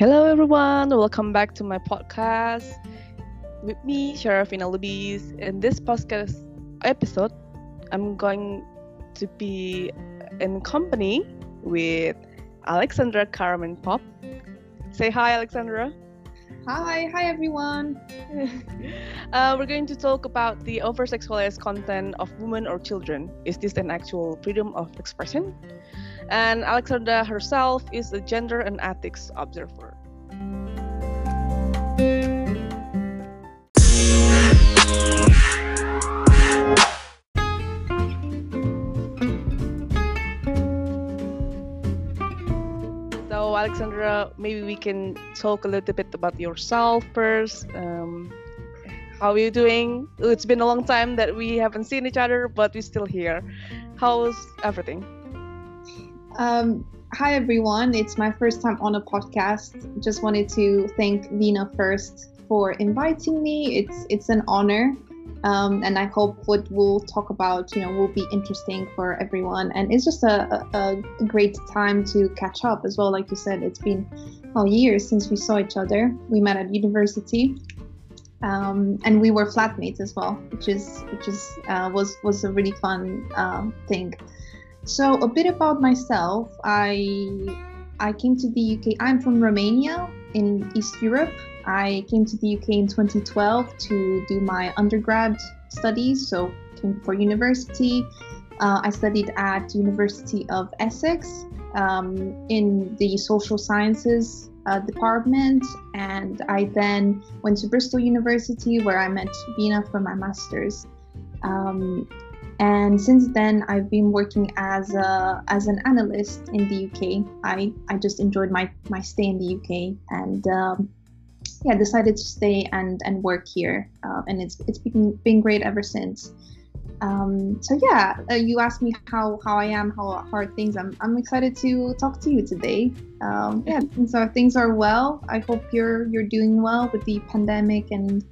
Hello, everyone. Welcome back to my podcast with me, Sharafina Lubis. In this podcast episode, I'm going to be in company with Alexandra Carmen Pop. Say hi, Alexandra. Hi, hi everyone. uh, we're going to talk about the over-sexualized content of women or children. Is this an actual freedom of expression? And Alexandra herself is a gender and ethics observer. So, Alexandra, maybe we can talk a little bit about yourself first. Um, how are you doing? It's been a long time that we haven't seen each other, but we're still here. How's everything? Um, hi everyone, it's my first time on a podcast. Just wanted to thank Vina first for inviting me. It's it's an honor, um, and I hope what we'll talk about, you know, will be interesting for everyone. And it's just a, a, a great time to catch up as well. Like you said, it's been well years since we saw each other. We met at university. Um, and we were flatmates as well, which is which is uh, was was a really fun uh, thing. So a bit about myself. I I came to the UK. I'm from Romania in East Europe. I came to the UK in 2012 to do my undergrad studies. So came for university. Uh, I studied at University of Essex um, in the social sciences uh, department, and I then went to Bristol University where I met Vina for my master's. Um, and since then I've been working as a as an analyst in the UK. I I just enjoyed my my stay in the UK and um, yeah decided to stay and and work here uh, and it's it's been been great ever since. Um, so yeah, uh, you asked me how how I am, how hard things. I'm I'm excited to talk to you today. Um, yeah, so things are well. I hope you're you're doing well with the pandemic and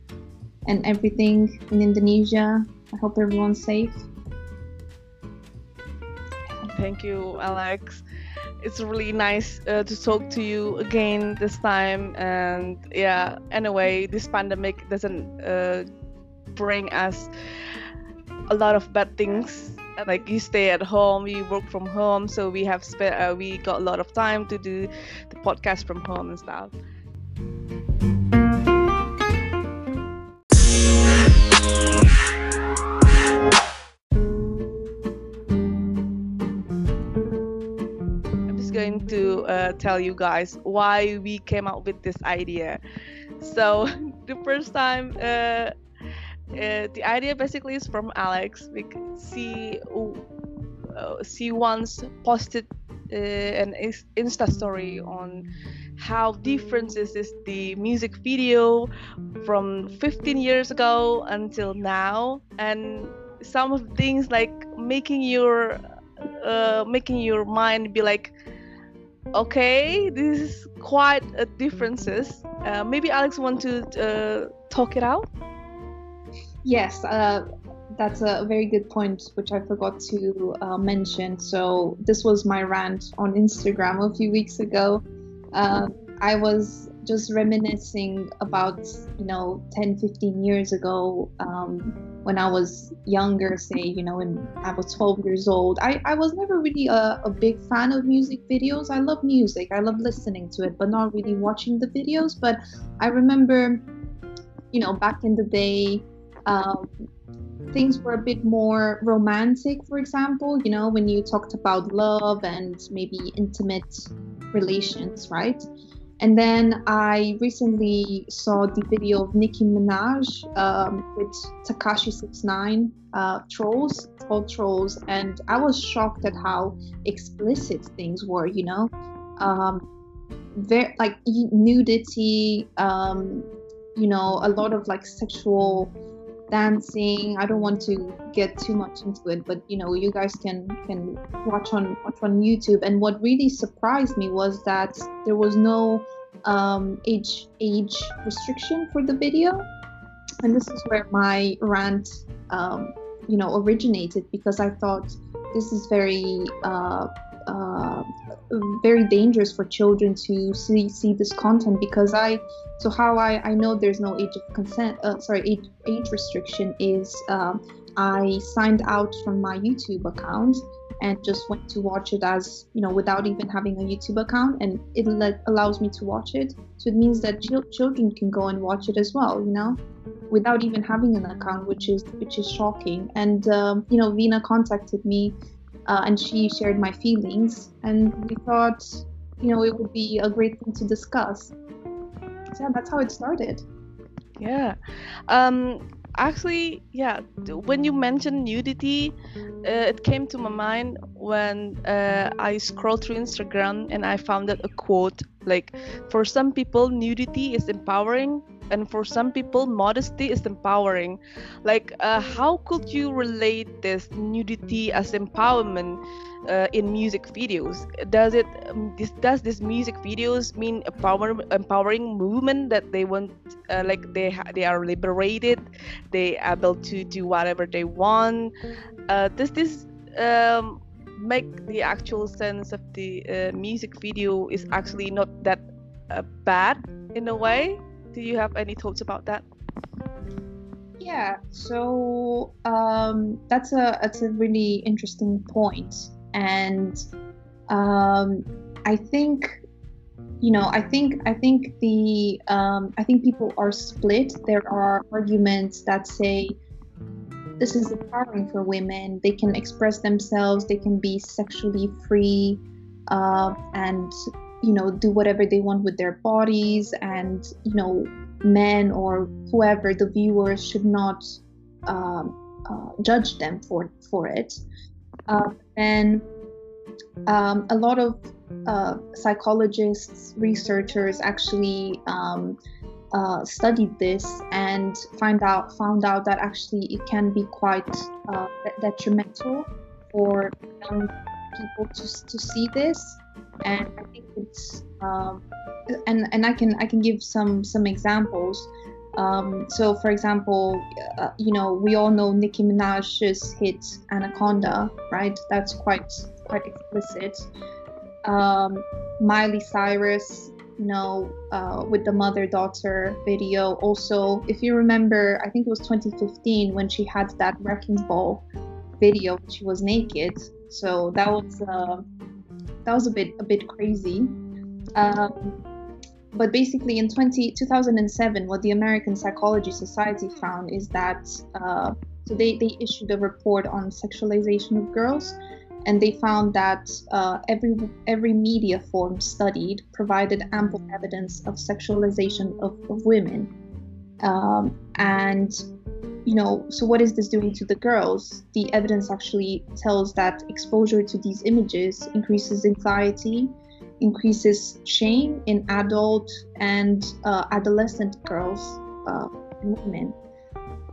and everything in Indonesia. I hope everyone's safe. Thank you, Alex. It's really nice uh, to talk to you again this time. And yeah, anyway, this pandemic doesn't uh, bring us a lot of bad things. Like you stay at home, you work from home, so we have spent uh, we got a lot of time to do the podcast from home and stuff. Uh, tell you guys why we came up with this idea. So the first time, uh, uh, the idea basically is from Alex because she uh, she once posted uh, an Insta story on how different is this the music video from 15 years ago until now, and some of things like making your uh, making your mind be like okay this is quite a differences. Uh, maybe alex want to uh, talk it out? Yes uh, that's a very good point which i forgot to uh, mention. So this was my rant on instagram a few weeks ago. Uh, i was just reminiscing about you know 10 15 years ago um, when i was younger say you know when i was 12 years old. I, I was never really a, a big fan of music videos. I love music. I love listening to it but not really watching the videos. But i remember you know back in the day um, things were a bit more romantic for example you know when you talked about love and maybe intimate relations right and then I recently saw the video of Nicki Minaj um, with Tekashi 69 uh, trolls, called trolls, and I was shocked at how explicit things were. You know, um, very like nudity, um, you know, a lot of like sexual dancing. I don't want to get too much into it, but you know, you guys can can watch on watch on YouTube. And what really surprised me was that there was no um, age age restriction for the video, and this is where my rant, um, you know, originated because I thought this is very uh, uh, very dangerous for children to see see this content because I so how I I know there's no age of consent uh, sorry age age restriction is um, I signed out from my YouTube account and just went to watch it as you know without even having a YouTube account and it let, allows me to watch it. So it means that ch- children can go and watch it as well you know without even having an account which is which is shocking. And um, you know Vina contacted me uh, and she shared my feelings and we thought you know it would be a great thing to discuss. So yeah that's how it started. Yeah. Um actually yeah when you mentioned nudity uh, it came to my mind when uh, i scrolled through instagram and i found that a quote like for some people nudity is empowering and for some people modesty is empowering. Like uh, how could you relate this nudity as empowerment uh, in music videos? Does it um, this, does this music videos mean empower, empowering movement that they want uh, like they they are liberated they able to do whatever they want? Uh, does this um, make the actual sense of the uh, music video is actually not that uh, bad in a way do you have any thoughts about that? Yeah, so um, that's a that's a really interesting point, and um, I think you know I think I think the um, I think people are split. There are arguments that say this is empowering for women. They can express themselves. They can be sexually free, uh, and you know do whatever they want with their bodies and you know men or whoever the viewers should not um, uh, judge them for for it. Uh, and um, a lot of uh, psychologists researchers actually um, uh, studied this and find out found out that actually it can be quite uh, detrimental for young people to, to see this and I think it's um, and and I can I can give some some examples. Um, so, for example, uh, you know we all know Nicki Minaj's hit Anaconda, right? That's quite quite explicit. Um, Miley Cyrus, you know, uh, with the mother-daughter video. Also, if you remember, I think it was 2015 when she had that wrecking ball video. She was naked, so that was. Uh, that was a bit a bit crazy. Um, but basically, in 20, 2007, what the American Psychology Society found is that uh, so they, they issued a report on sexualization of girls, and they found that uh, every every media form studied provided ample evidence of sexualization of, of women, um, and you know, so what is this doing to the girls? The evidence actually tells that exposure to these images increases anxiety, increases shame in adult and uh, adolescent girls uh, and women.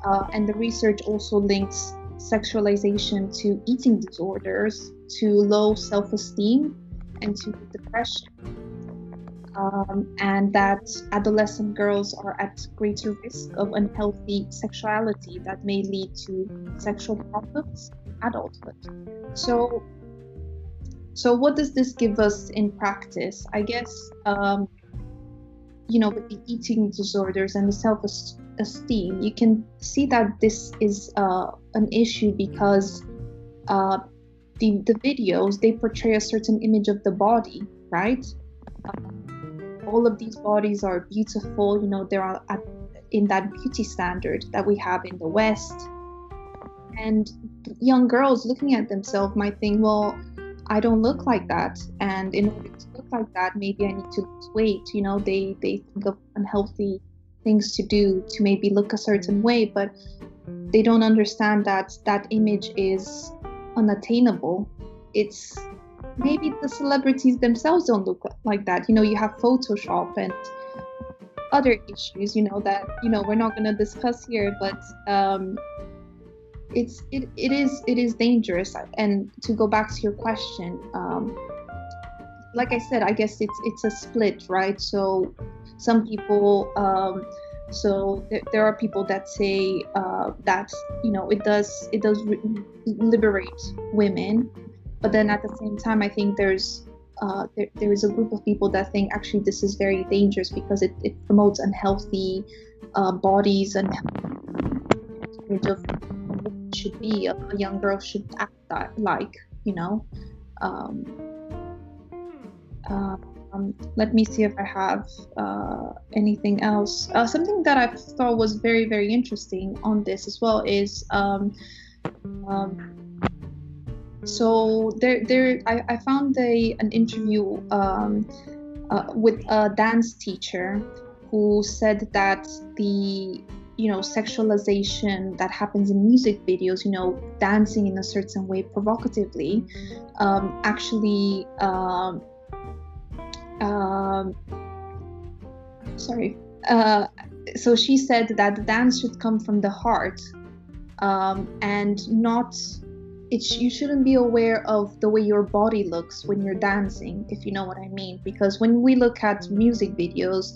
Uh, and the research also links sexualization to eating disorders, to low self esteem, and to depression um, and that adolescent girls are at greater risk of unhealthy sexuality that may lead to sexual problems adulthood. So, so what does this give us in practice? I guess, um, you know, with the eating disorders and the self-esteem, you can see that this is uh, an issue because uh, the the videos they portray a certain image of the body, right? All of these bodies are beautiful you know they're at, in that beauty standard that we have in the west. And young girls looking at themselves might think well i don't look like that. And in order to look like that maybe i need to lose weight. You know they they think of unhealthy things to do to maybe look a certain way but they don't understand that that image is unattainable. It's maybe the celebrities themselves don't look like that. You know, you have Photoshop and other issues, you know, that, you know, we're not going to discuss here, but um, it's, it, it is, it is dangerous. And to go back to your question, um, like I said, I guess it's, it's a split, right? So some people, um, so there, are people that say uh, that you know it does it does re- liberate women but then at the same time i think there's uh, there, there is a group of people that think actually this is very dangerous because it, it promotes unhealthy uh, bodies and image of what should be a, a, young girl should act that like you know um, uh, um, let me see if I have uh, anything else. Uh, something that I thought was very, very interesting on this as well is um, um, so there, there. I, I found a an interview um, uh, with a dance teacher who said that the you know sexualization that happens in music videos you know dancing in a certain way provocatively um, actually um, um, sorry. Uh, so she said that the dance should come from the heart um, and not it you shouldn't be aware of the way your body looks when you're dancing if you know what i mean. Because when we look at music videos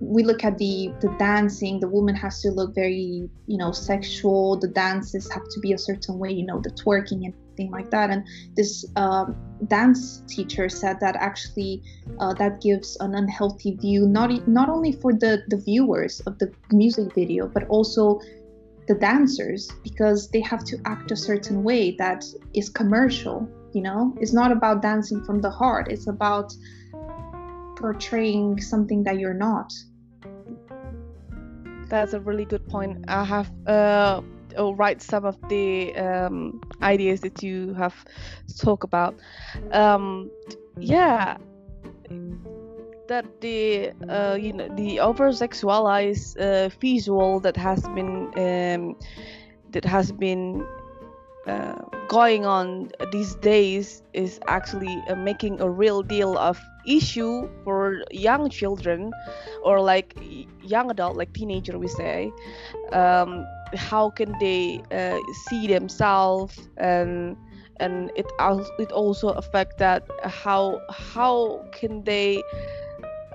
we look at the the dancing the woman has to look very you know sexual. The dances have to be a certain way you know the twerking and thing like that. And this um, dance teacher said that actually uh, that gives an unhealthy view not not only for the the viewers of the music video but also the dancers because they have to act a certain way that is commercial you know it's not about dancing from the heart it's about portraying something that you're not that's a really good point. I have uh, write some of the um, ideas that you have talked about. Um, yeah, that the uh, you know the over sexualized uh, visual that has been um, that has been uh, going on these days is actually uh, making a real deal of issue for young children or like young adult like teenager we say. Um, how can they uh, see themselves and and it it also affect that how how can they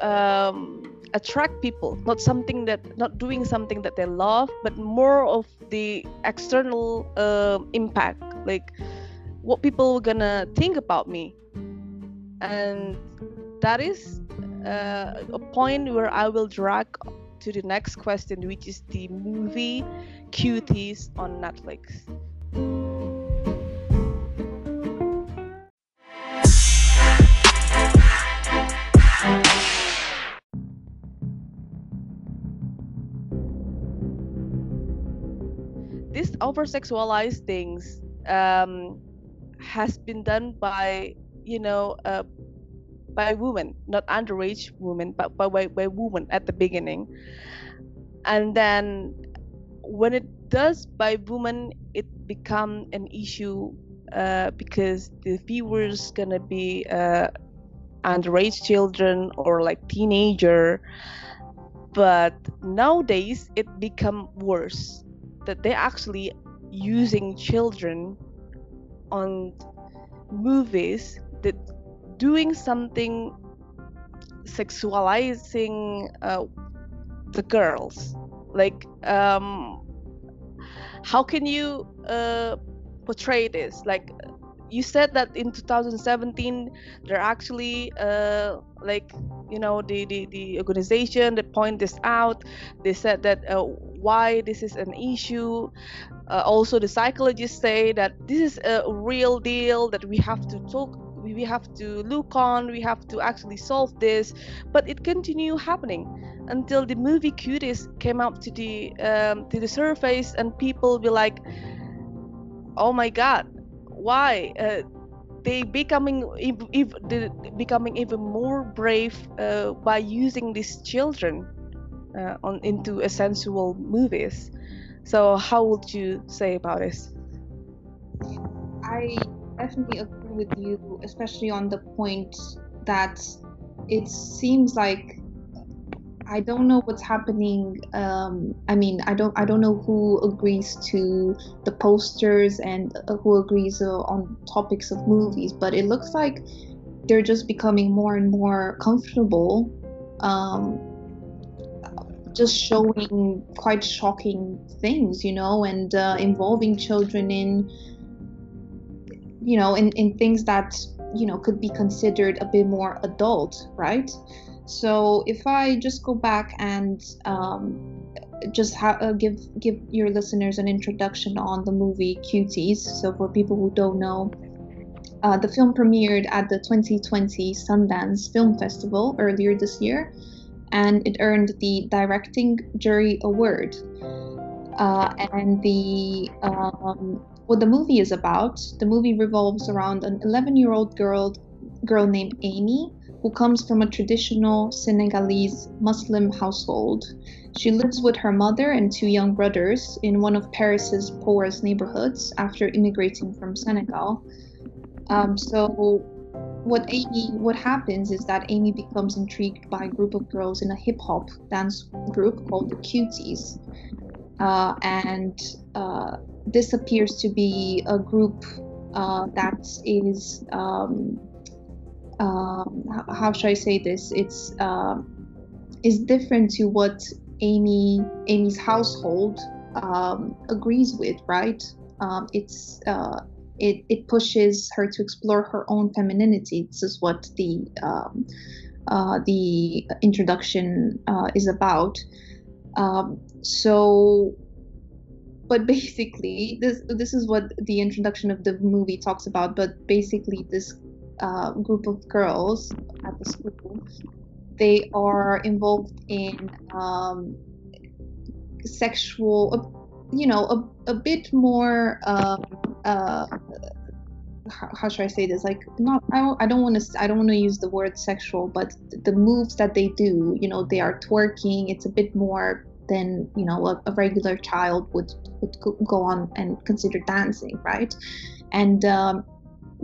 um, attract people not something that not doing something that they love but more of the external uh, impact. Like what people are gonna think about me. And that is uh, a point where i will drag to the next question which is the movie cuties on netflix over sexualized things um, has been done by you know uh, by women not underage women but by, by, by women at the beginning. And then when it does by women it become an issue uh, because the viewers gonna be uh, underage children or like teenager. But nowadays it become worse that they're actually using children on movies that doing something sexualizing uh, the girls. Like um, how can you uh, portray this? Like you said that in 2017 they're actually uh, like you know the, the the organization that point this out. They said that uh, why this is an issue. Uh, also the psychologists say that this is a real deal that we have to talk we have to look on we have to actually solve this. But it continue happening until the movie cuties came up to the um, to the surface and people be like oh my god why uh, they becoming if, if becoming even more brave uh, by using these children uh, on into a sensual movies. So how would you say about this? I definitely agree with you especially on the point that it seems like I don't know what's happening. Um, I mean, I don't I don't know who agrees to the posters and uh, who agrees uh, on topics of movies, but it looks like they're just becoming more and more comfortable, um, just showing quite shocking things, you know, and uh, involving children in, you know, in in things that you know could be considered a bit more adult right so if i just go back and um, just ha- uh, give give your listeners an introduction on the movie cuties so for people who don't know uh, the film premiered at the 2020 Sundance Film Festival earlier this year, and it earned the Directing Jury Award. Uh, and the um, what the movie is about, the movie revolves around an 11-year-old girl girl named Amy who comes from a traditional Senegalese Muslim household. She lives with her mother and two young brothers in one of Paris's poorest neighborhoods after immigrating from Senegal. Um, so what Amy what happens is that Amy becomes intrigued by a group of girls in a hip hop dance group called the Cuties. Uh, and uh, this appears to be a group uh, that is um, um, how should I say this? It's um, is different to what Amy Amy's household um, agrees with, right? Um, it's uh, it, it pushes her to explore her own femininity. This is what the um, uh, the introduction uh, is about. So, but basically, this this is what the introduction of the movie talks about. But basically, this uh, group of girls at the school, they are involved in um, sexual you know a, a bit more um, uh, how, how, should I say this? Like, not I don't, I don't want to I don't want to use the word sexual, but the moves that they do, you know, they are twerking. It's a bit more than you know a, a regular child would would go on and consider dancing, right? And um,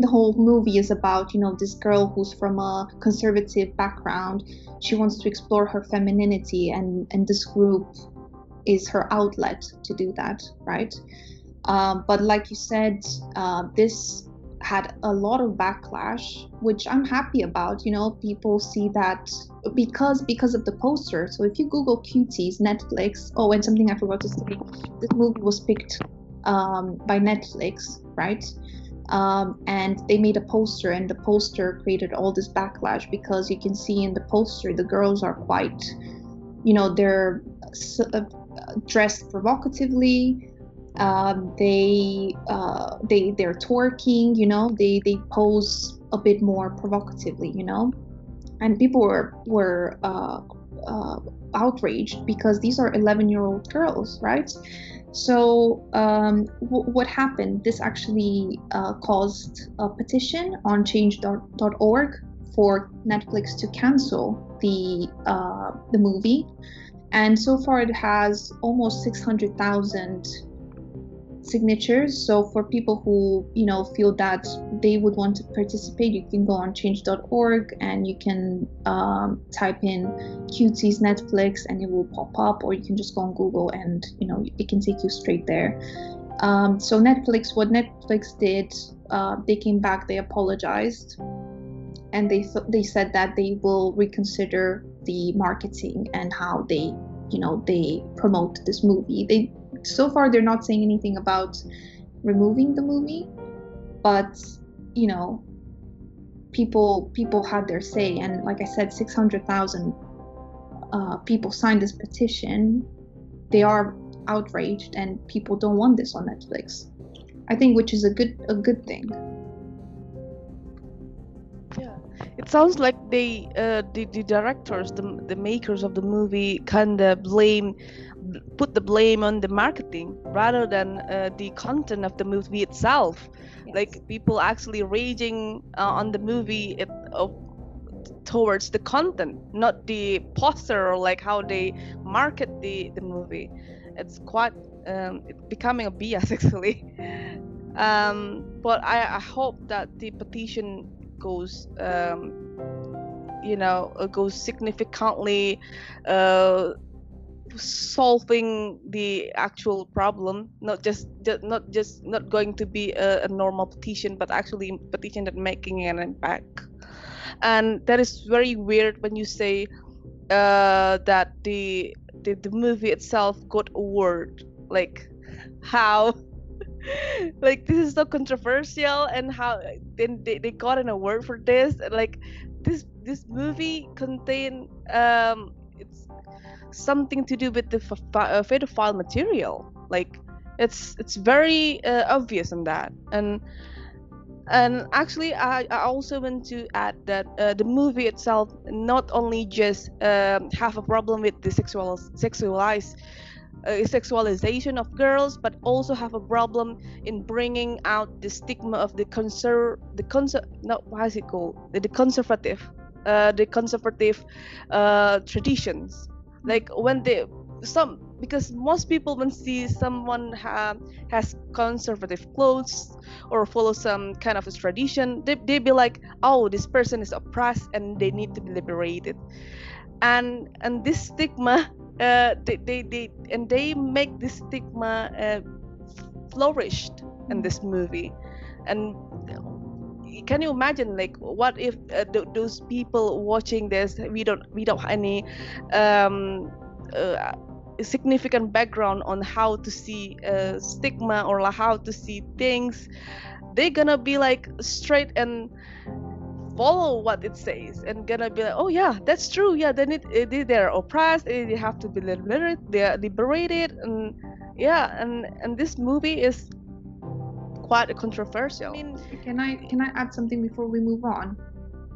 the whole movie is about you know this girl who's from a conservative background. She wants to explore her femininity, and and this group is her outlet to do that, right? Um, but like you said, uh, this had a lot of backlash, which I'm happy about. You know, people see that because because of the poster. So if you Google cuties Netflix, oh, and something I forgot to say, this movie was picked um, by Netflix, right? Um, and they made a poster, and the poster created all this backlash because you can see in the poster the girls are quite, you know, they're uh, dressed provocatively. Um, they uh, they they're twerking, you know. They they pose a bit more provocatively, you know. And people were were uh, uh, outraged because these are 11 year old girls, right? So um, w- what happened? This actually uh, caused a petition on Change.org for Netflix to cancel the uh, the movie and so far it has almost 600,000 signatures. So for people who you know feel that they would want to participate you can go on change.org and you can um, type in cuties netflix and it will pop up or you can just go on google and you know it can take you straight there. Um, so netflix what netflix did uh, they came back they apologized and they th- they said that they will reconsider the marketing and how they you know they promote this movie. They so far they're not saying anything about removing the movie but you know people people had their say. And like i said 600000 uh, people signed this petition. They are outraged and people don't want this on netflix. I think which is a good a good thing. Yeah, it sounds like they uh, the, the directors the, the makers of the movie kind of blame put the blame on the marketing rather than uh, the content of the movie itself. Yes. like people actually raging uh, on the movie it, uh, towards the content not the poster or like how they market the the movie. It's quite um, it's becoming a BS actually. Um, but I, I hope that the petition goes um, you know uh, goes significantly uh, solving the actual problem not just, just not just not going to be a, a, normal petition but actually petition that making an impact. And that is very weird when you say uh, that the, the the movie itself got award like how? Like this is so controversial and how then they, they got an award for this. Like this this movie contain um it's something to do with the uh, pedophile material. Like it's it's very uh, obvious in that. And and actually I, I also want to add that uh, the movie itself not only just um, have a problem with the sexual sexualized uh, sexualization of girls but also have a problem in bringing out the stigma of the conser the conser no what is it called? The, the conservative uh, the conservative uh, traditions. Like when they some because most people when see someone ha, has conservative clothes or follow some kind of a tradition they, they be like oh this person is oppressed and they need to be liberated. And and this stigma uh, they, they, they and they make this stigma uh, flourished in this movie. And can you imagine like what if uh, th- those people watching this we don't we don't have any um, uh, significant background on how to see uh, stigma or how to see things they're gonna be like straight and follow what it says and gonna be like oh yeah that's true. Yeah then it, it they're oppressed. They have to be liberated they're liberated. And yeah and and this movie is quite controversial. I mean, can i can i add something before we move on?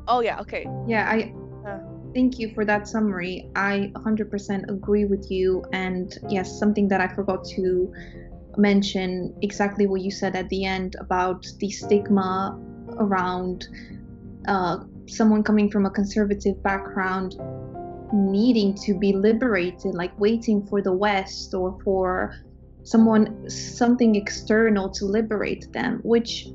Oh yeah okay. Yeah i uh, thank you for that summary. I 100% agree with you and yes something that i forgot to mention exactly what you said at the end about the stigma around uh, someone coming from a conservative background needing to be liberated, like waiting for the West or for someone, something external to liberate them, which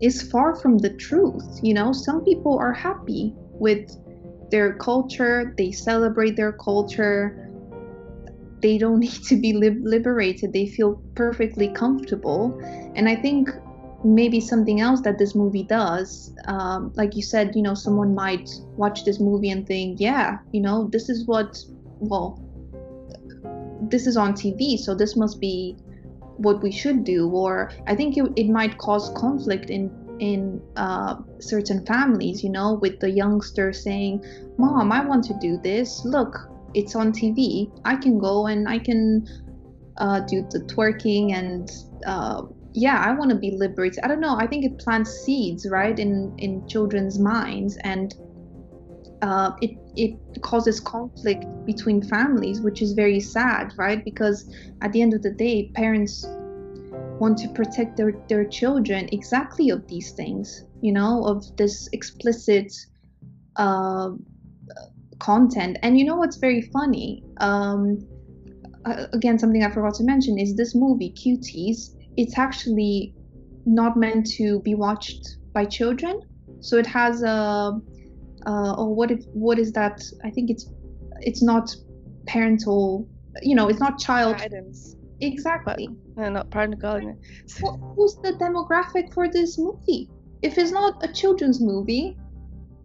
is far from the truth. You know, some people are happy with their culture, they celebrate their culture, they don't need to be liberated, they feel perfectly comfortable. And I think maybe something else that this movie does um, like you said you know someone might watch this movie and think yeah you know this is what well this is on tv so this must be what we should do or i think it, it might cause conflict in in uh, certain families you know with the youngster saying mom i want to do this. Look it's on tv i can go and i can uh, do the twerking and uh, yeah i want to be liberated. I don't know. I think it plants seeds right in in children's minds and uh, it it causes conflict between families which is very sad right? Because at the end of the day parents want to protect their their children exactly of these things you know of this explicit uh, content. And you know what's very funny? Um, again something i forgot to mention is this movie cuties. It's actually not meant to be watched by children. So it has a, uh, or what if what is that? I think it's it's not parental. You know, it's not child guidance. Exactly. But, uh, not parental guidance. Well, who's the demographic for this movie? If it's not a children's movie,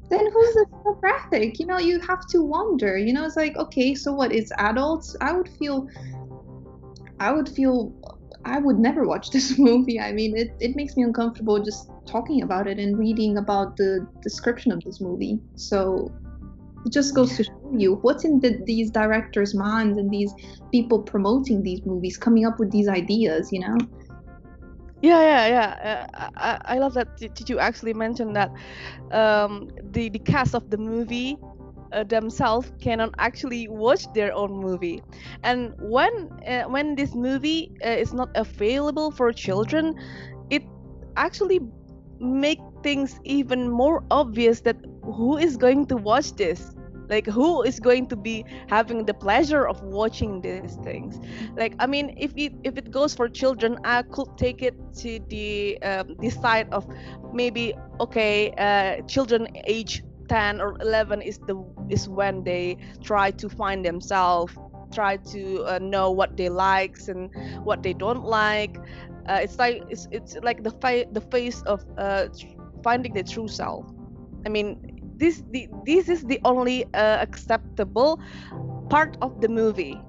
then who's the demographic? You know, you have to wonder. You know, it's like okay, so what? It's adults. I would feel, I would feel I would never watch this movie. I mean, it, it makes me uncomfortable just talking about it and reading about the description of this movie. So it just goes to show you what's in the, these directors' minds and these people promoting these movies, coming up with these ideas, you know? Yeah, yeah, yeah. Uh, I, I love that. Did you actually mention that um, the the cast of the movie uh, themselves cannot actually watch their own movie and when uh, when this movie uh, is not available for children it actually make things even more obvious that who is going to watch this? Like who is going to be having the pleasure of watching these things? Like i mean if it if it goes for children i could take it to the um, the side of maybe okay uh, children age 10 or 11 is the is when they try to find themselves try to uh, know what they likes and what they don't like uh, it's like it's, it's like the fa- the face of uh, finding the true self. I mean this the, this is the only uh, acceptable part of the movie.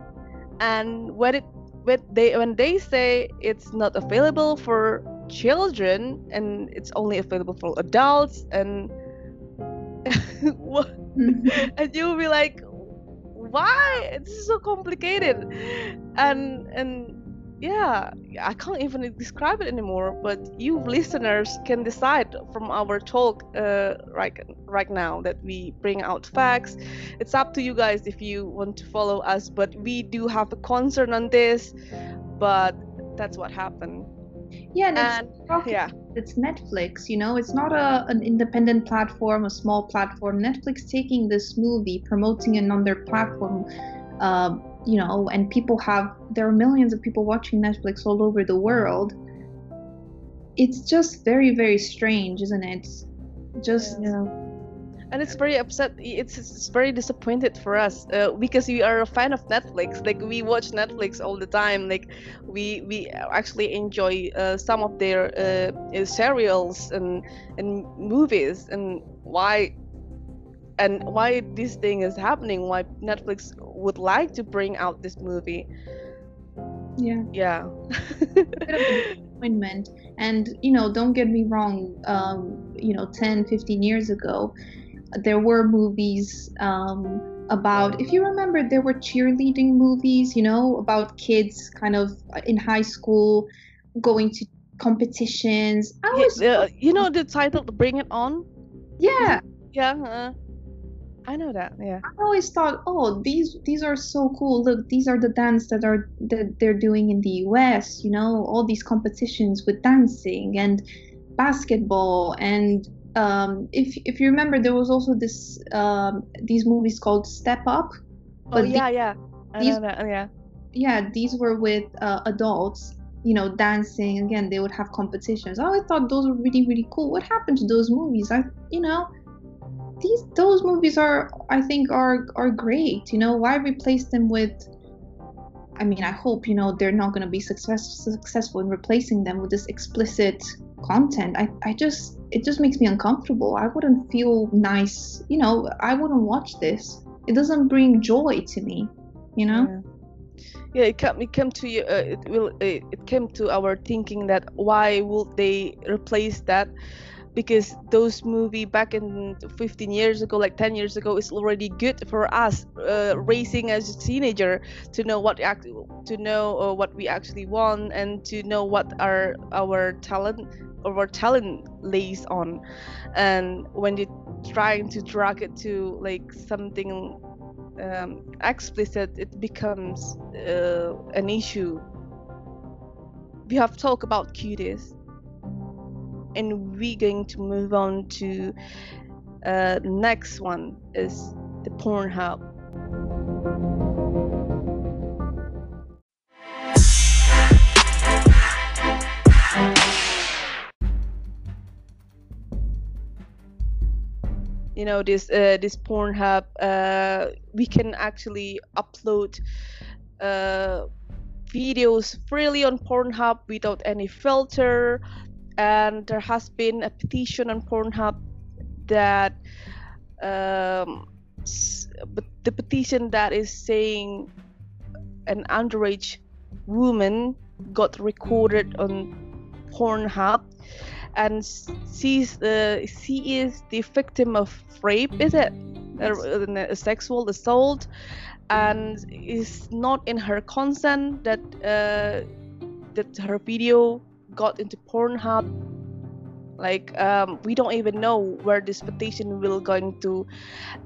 And when it when they when they say it's not available for children and it's only available for adults and and you'll be like why? This is so complicated. And and yeah i can't even describe it anymore but you listeners can decide from our talk uh, right right now that we bring out facts. It's up to you guys if you want to follow us but we do have a concern on this but that's what happened. Yeah and, and it's, yeah. it's netflix you know? It's not a, an independent platform a small platform. Netflix taking this movie promoting it on their platform uh, you know and people have there are millions of people watching netflix all over the world. It's just very very strange isn't it? Just yeah. and it's very upset it's, it's very disappointed for us uh, because we are a fan of netflix. Like we watch netflix all the time. Like we we actually enjoy uh, some of their uh, serials and and movies. And why and why this thing is happening why netflix would like to bring out this movie. Yeah. Yeah. Disappointment. And you know don't get me wrong um, you know 10 15 years ago there were movies um, about if you remember there were cheerleading movies you know about kids kind of in high school going to competitions. I was, yeah, uh, you know the title bring it on? Yeah. Yeah uh, i know that yeah i always thought oh these these are so cool look these are the dance that are that they're doing in the us you know all these competitions with dancing and basketball and um, if if you remember, there was also this um, these movies called Step Up. oh yeah, yeah, I these, yeah. Yeah, these were with uh, adults. You know, dancing. Again, they would have competitions. Oh, I thought those were really really cool. What happened to those movies? I, you know, these those movies are I think are are great. You know, why replace them with I mean, I hope you know they're not going to be success, successful in replacing them with this explicit content. I, I just it just makes me uncomfortable. I wouldn't feel nice, you know. I wouldn't watch this. It doesn't bring joy to me, you know. Yeah yeah it came it came to you uh, it will it, it came to our thinking that why would they replace that because those movie back in 15 years ago like 10 years ago is already good for us uh, raising as a teenager to know what act to know uh, what we actually want and to know what our our talent our talent lays on. And when you trying to drag it to like something um, explicit it becomes uh, an issue. We have talked about cuties and we're going to move on to uh, next one is the Pornhub. You know this uh, this Pornhub. Uh, we can actually upload uh, videos freely on Pornhub without any filter and there has been a petition on Pornhub that um, the petition that is saying an underage woman got recorded on Pornhub and she's the she is the victim of rape is it? A, a sexual assault and is not in her consent that uh, that her video got into Pornhub. Like um, we don't even know where this petition will going to,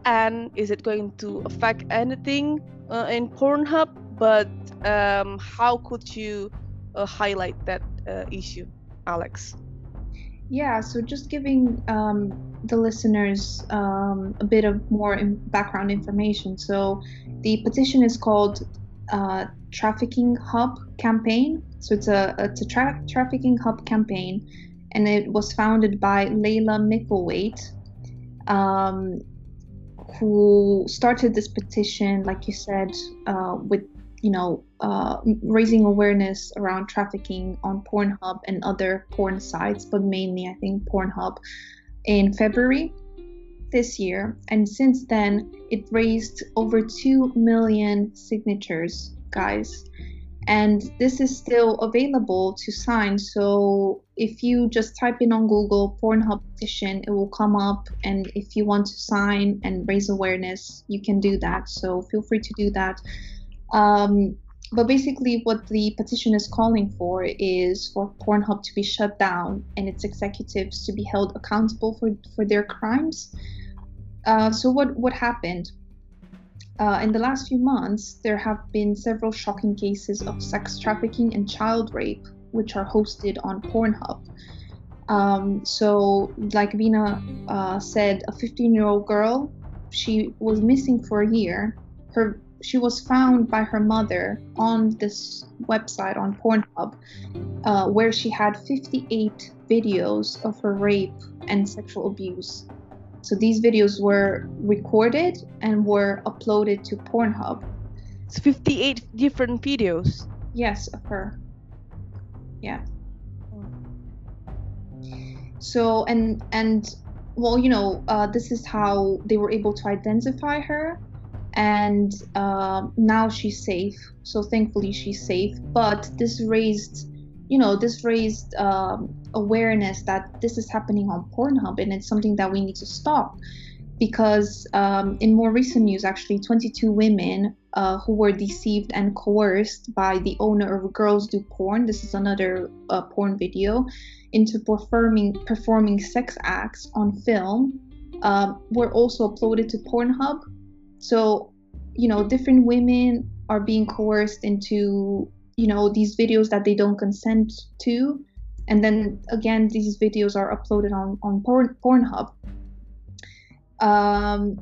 and is it going to affect anything uh, in Pornhub? But um, how could you uh, highlight that uh, issue, Alex? Yeah, so just giving um, the listeners um, a bit of more in background information. So the petition is called uh, Trafficking Hub Campaign. So it's a it's a tra- trafficking hub campaign, and it was founded by Laila Mickelwait, um, who started this petition, like you said, uh, with you know uh, raising awareness around trafficking on Pornhub and other porn sites, but mainly I think Pornhub, in February this year. And since then, it raised over two million signatures, guys and this is still available to sign. So if you just type in on Google Pornhub petition, it will come up. And if you want to sign and raise awareness, you can do that. So feel free to do that. Um, but basically, what the petition is calling for is for Pornhub to be shut down and its executives to be held accountable for, for their crimes. Uh, so what what happened? Uh, in the last few months, there have been several shocking cases of sex trafficking and child rape, which are hosted on Pornhub. Um, so, like Vina uh, said, a 15 year old girl, she was missing for a year. Her she was found by her mother on this website on Pornhub, uh, where she had 58 videos of her rape and sexual abuse. So these videos were recorded and were uploaded to Pornhub. It's 58 different videos. Yes, of her. Yeah. So and and well, you know, uh, this is how they were able to identify her, and uh, now she's safe. So thankfully she's safe. But this raised you know, this raised um, awareness that this is happening on Pornhub and it's something that we need to stop. Because um, in more recent news, actually, 22 women uh, who were deceived and coerced by the owner of Girls Do Porn, this is another uh, porn video, into performing performing sex acts on film, um, were also uploaded to Pornhub. So, you know, different women are being coerced into you know these videos that they don't consent to and then again these videos are uploaded on on porn, pornhub um,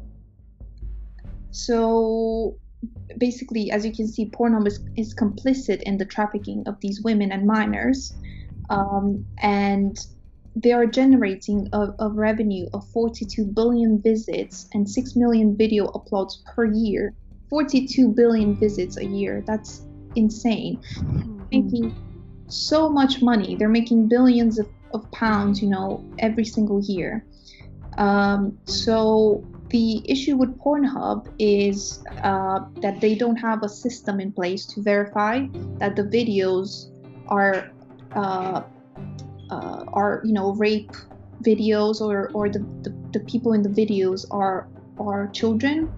so basically as you can see pornhub is, is complicit in the trafficking of these women and minors um, and they are generating a, a, revenue of 42 billion visits and 6 million video uploads per year 42 billion visits a year that's insane. Mm-hmm. Making so much money. They're making billions of, of pounds, you know, every single year. Um, so the issue with Pornhub is uh, that they don't have a system in place to verify that the videos are uh, uh, are you know rape videos or or the, the, the people in the videos are are children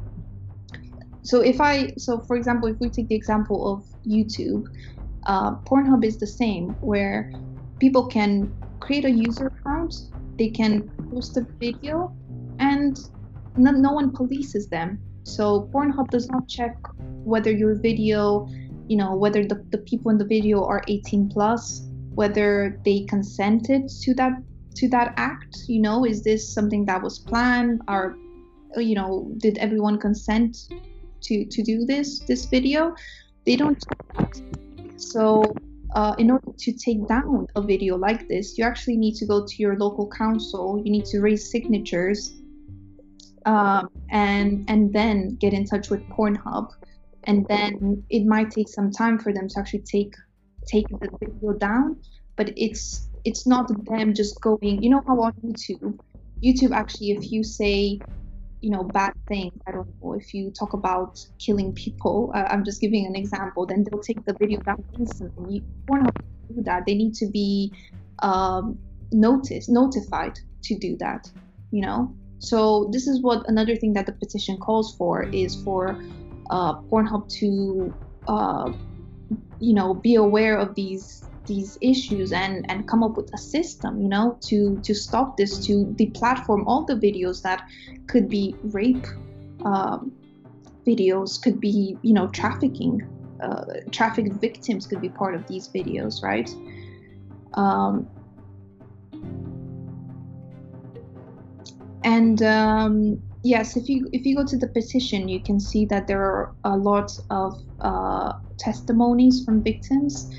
so if I, so for example, if we take the example of YouTube, uh, Pornhub is the same, where people can create a user account, they can post a video, and no, no one polices them. So Pornhub does not check whether your video, you know, whether the, the people in the video are 18 plus, whether they consented to that to that act. You know, is this something that was planned? Or, you know, did everyone consent to to do this this video they don't so uh, in order to take down a video like this you actually need to go to your local council. You need to raise signatures um, and and then get in touch with pornhub. And then it might take some time for them to actually take take the video down but it's it's not them just going you know how on youtube youtube actually if you say you know bad things. I don't know if you talk about killing people. Uh, i'm just giving an example. Then they'll take the video down instantly. You not do that they need to be um, noticed notified to do that you know? So this is what another thing that the petition calls for is for uh, pornhub to uh, you know be aware of these these issues and and come up with a system you know to to stop this to deplatform all the videos that could be rape um, videos could be you know trafficking uh, trafficked victims could be part of these videos right? Um, and um, yes if you if you go to the petition you can see that there are a lot of uh, testimonies from victims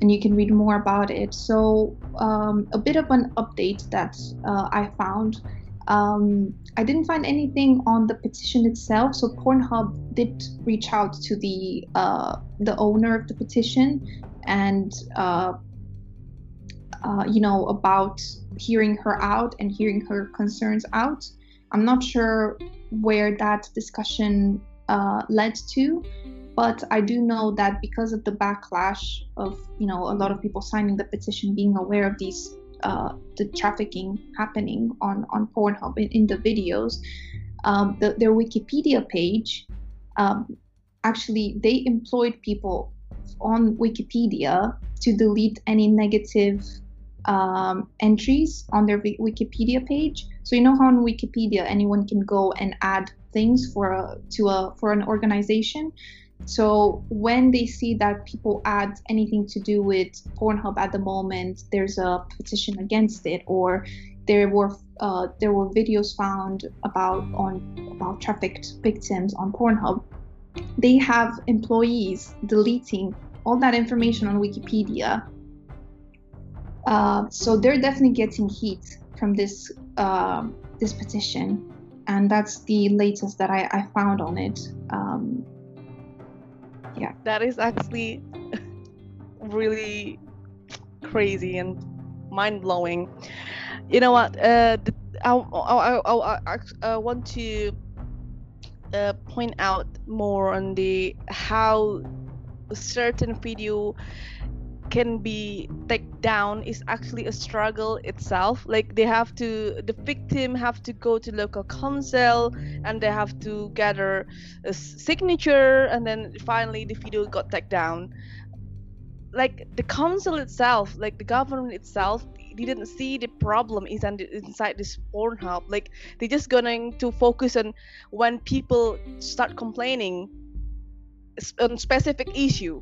and you can read more about it. So, um, a bit of an update that uh, I found. Um, I didn't find anything on the petition itself. So Pornhub did reach out to the uh, the owner of the petition, and uh, uh you know about hearing her out and hearing her concerns out. I'm not sure where that discussion uh, led to, but I do know that because of the backlash of you know a lot of people signing the petition, being aware of these uh, the trafficking happening on on Pornhub in, in the videos, um, the, their Wikipedia page um, actually they employed people on Wikipedia to delete any negative um, entries on their Wikipedia page. So you know how on Wikipedia anyone can go and add things for a to a for an organization. So when they see that people add anything to do with Pornhub at the moment, there's a petition against it, or there were uh, there were videos found about on about trafficked victims on Pornhub. They have employees deleting all that information on Wikipedia. Uh, so they're definitely getting heat from this uh, this petition, and that's the latest that I, I found on it. Um, yeah. That is actually really crazy and mind-blowing. You know what uh, I, I, I, I, I want to uh, point out more on the how certain video can be taken down is actually a struggle itself. Like they have to the victim have to go to local council and they have to gather a signature and then finally the video got taken down. Like the council itself like the government itself didn't see the problem is inside this Pornhub. Like they're just going to focus on when people start complaining on specific issue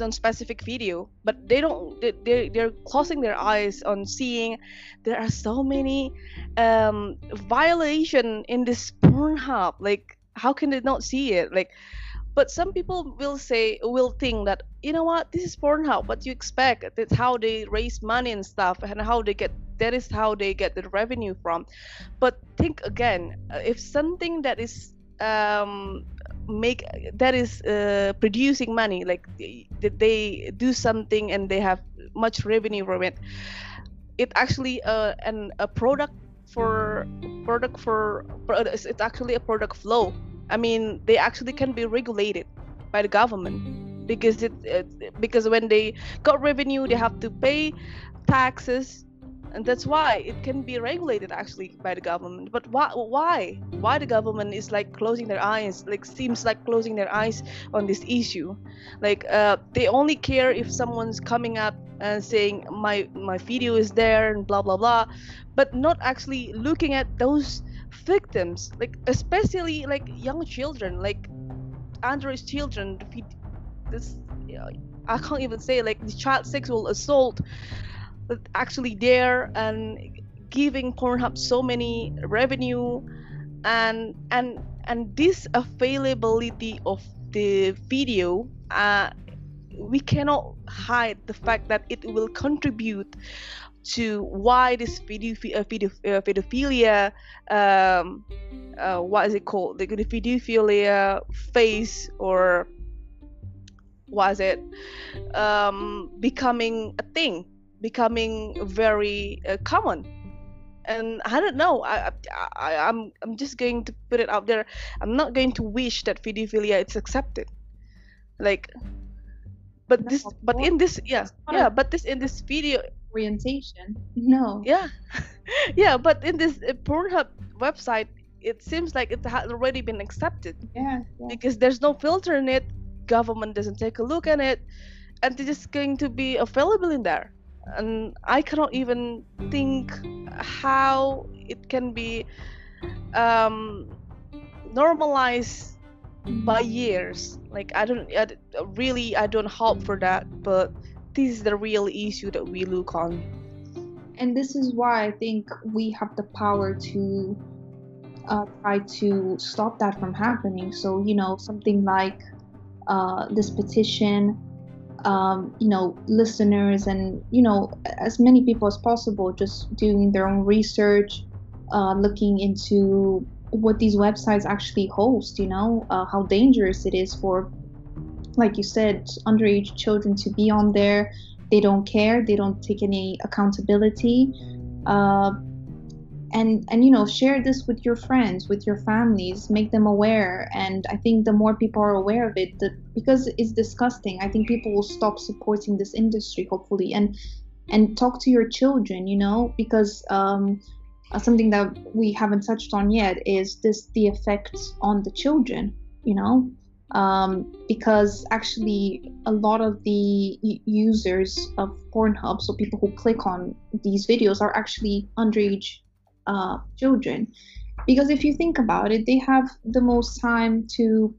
on specific video but they don't they, they're closing their eyes on seeing there are so many um violation in this pornhub. Like how can they not see it? Like but some people will say will think that you know what? This is pornhub. What you expect? That's how they raise money and stuff and how they get that is how they get the revenue from. But think again if something that is um make that is uh, producing money like that they do something and they have much revenue from it. It actually uh, an a product for product for it's actually a product flow. I mean they actually can be regulated by the government because it, it because when they got revenue they have to pay taxes and that's why it can be regulated actually by the government. But why why? Why the government is like closing their eyes like seems like closing their eyes on this issue? Like uh, they only care if someone's coming up and saying my my video is there and blah blah blah. But not actually looking at those victims. Like especially like young children like underage children this i can't even say like the child sexual assault actually there and giving Pornhub so many revenue and and and this availability of the video uh, we cannot hide the fact that it will contribute to why this video, uh, video uh, pedophilia um, uh, what is it called? The pedophilia phase or was it? Um, becoming a thing becoming very uh, common and I don't know. I, I, I'm, I'm just going to put it out there. I'm not going to wish that pedophilia is accepted, like, but no, this, but in this, yeah, yeah, but this in this video orientation, no, yeah, yeah, but in this uh, Pornhub website, it seems like it has already been accepted. Yeah, yeah, because there's no filter in it. Government doesn't take a look at it, and it's just going to be available in there and I cannot even think how it can be um, normalized by years. Like I don't I, really I don't hope for that, but this is the real issue that we look on. And this is why I think we have the power to uh, try to stop that from happening. So you know something like uh, this petition um, you know listeners and you know as many people as possible just doing their own research uh, looking into what these websites actually host you know uh, how dangerous it is for like you said underage children to be on there. They don't care. They don't take any accountability. Uh, and and you know share this with your friends with your families make them aware. And i think the more people are aware of it the, because it's disgusting. I think people will stop supporting this industry hopefully and and talk to your children you know because um, uh, something that we haven't touched on yet is this the effects on the children you know? Um, because actually a lot of the users of pornhub so people who click on these videos are actually underage uh, children. Because if you think about it they have the most time to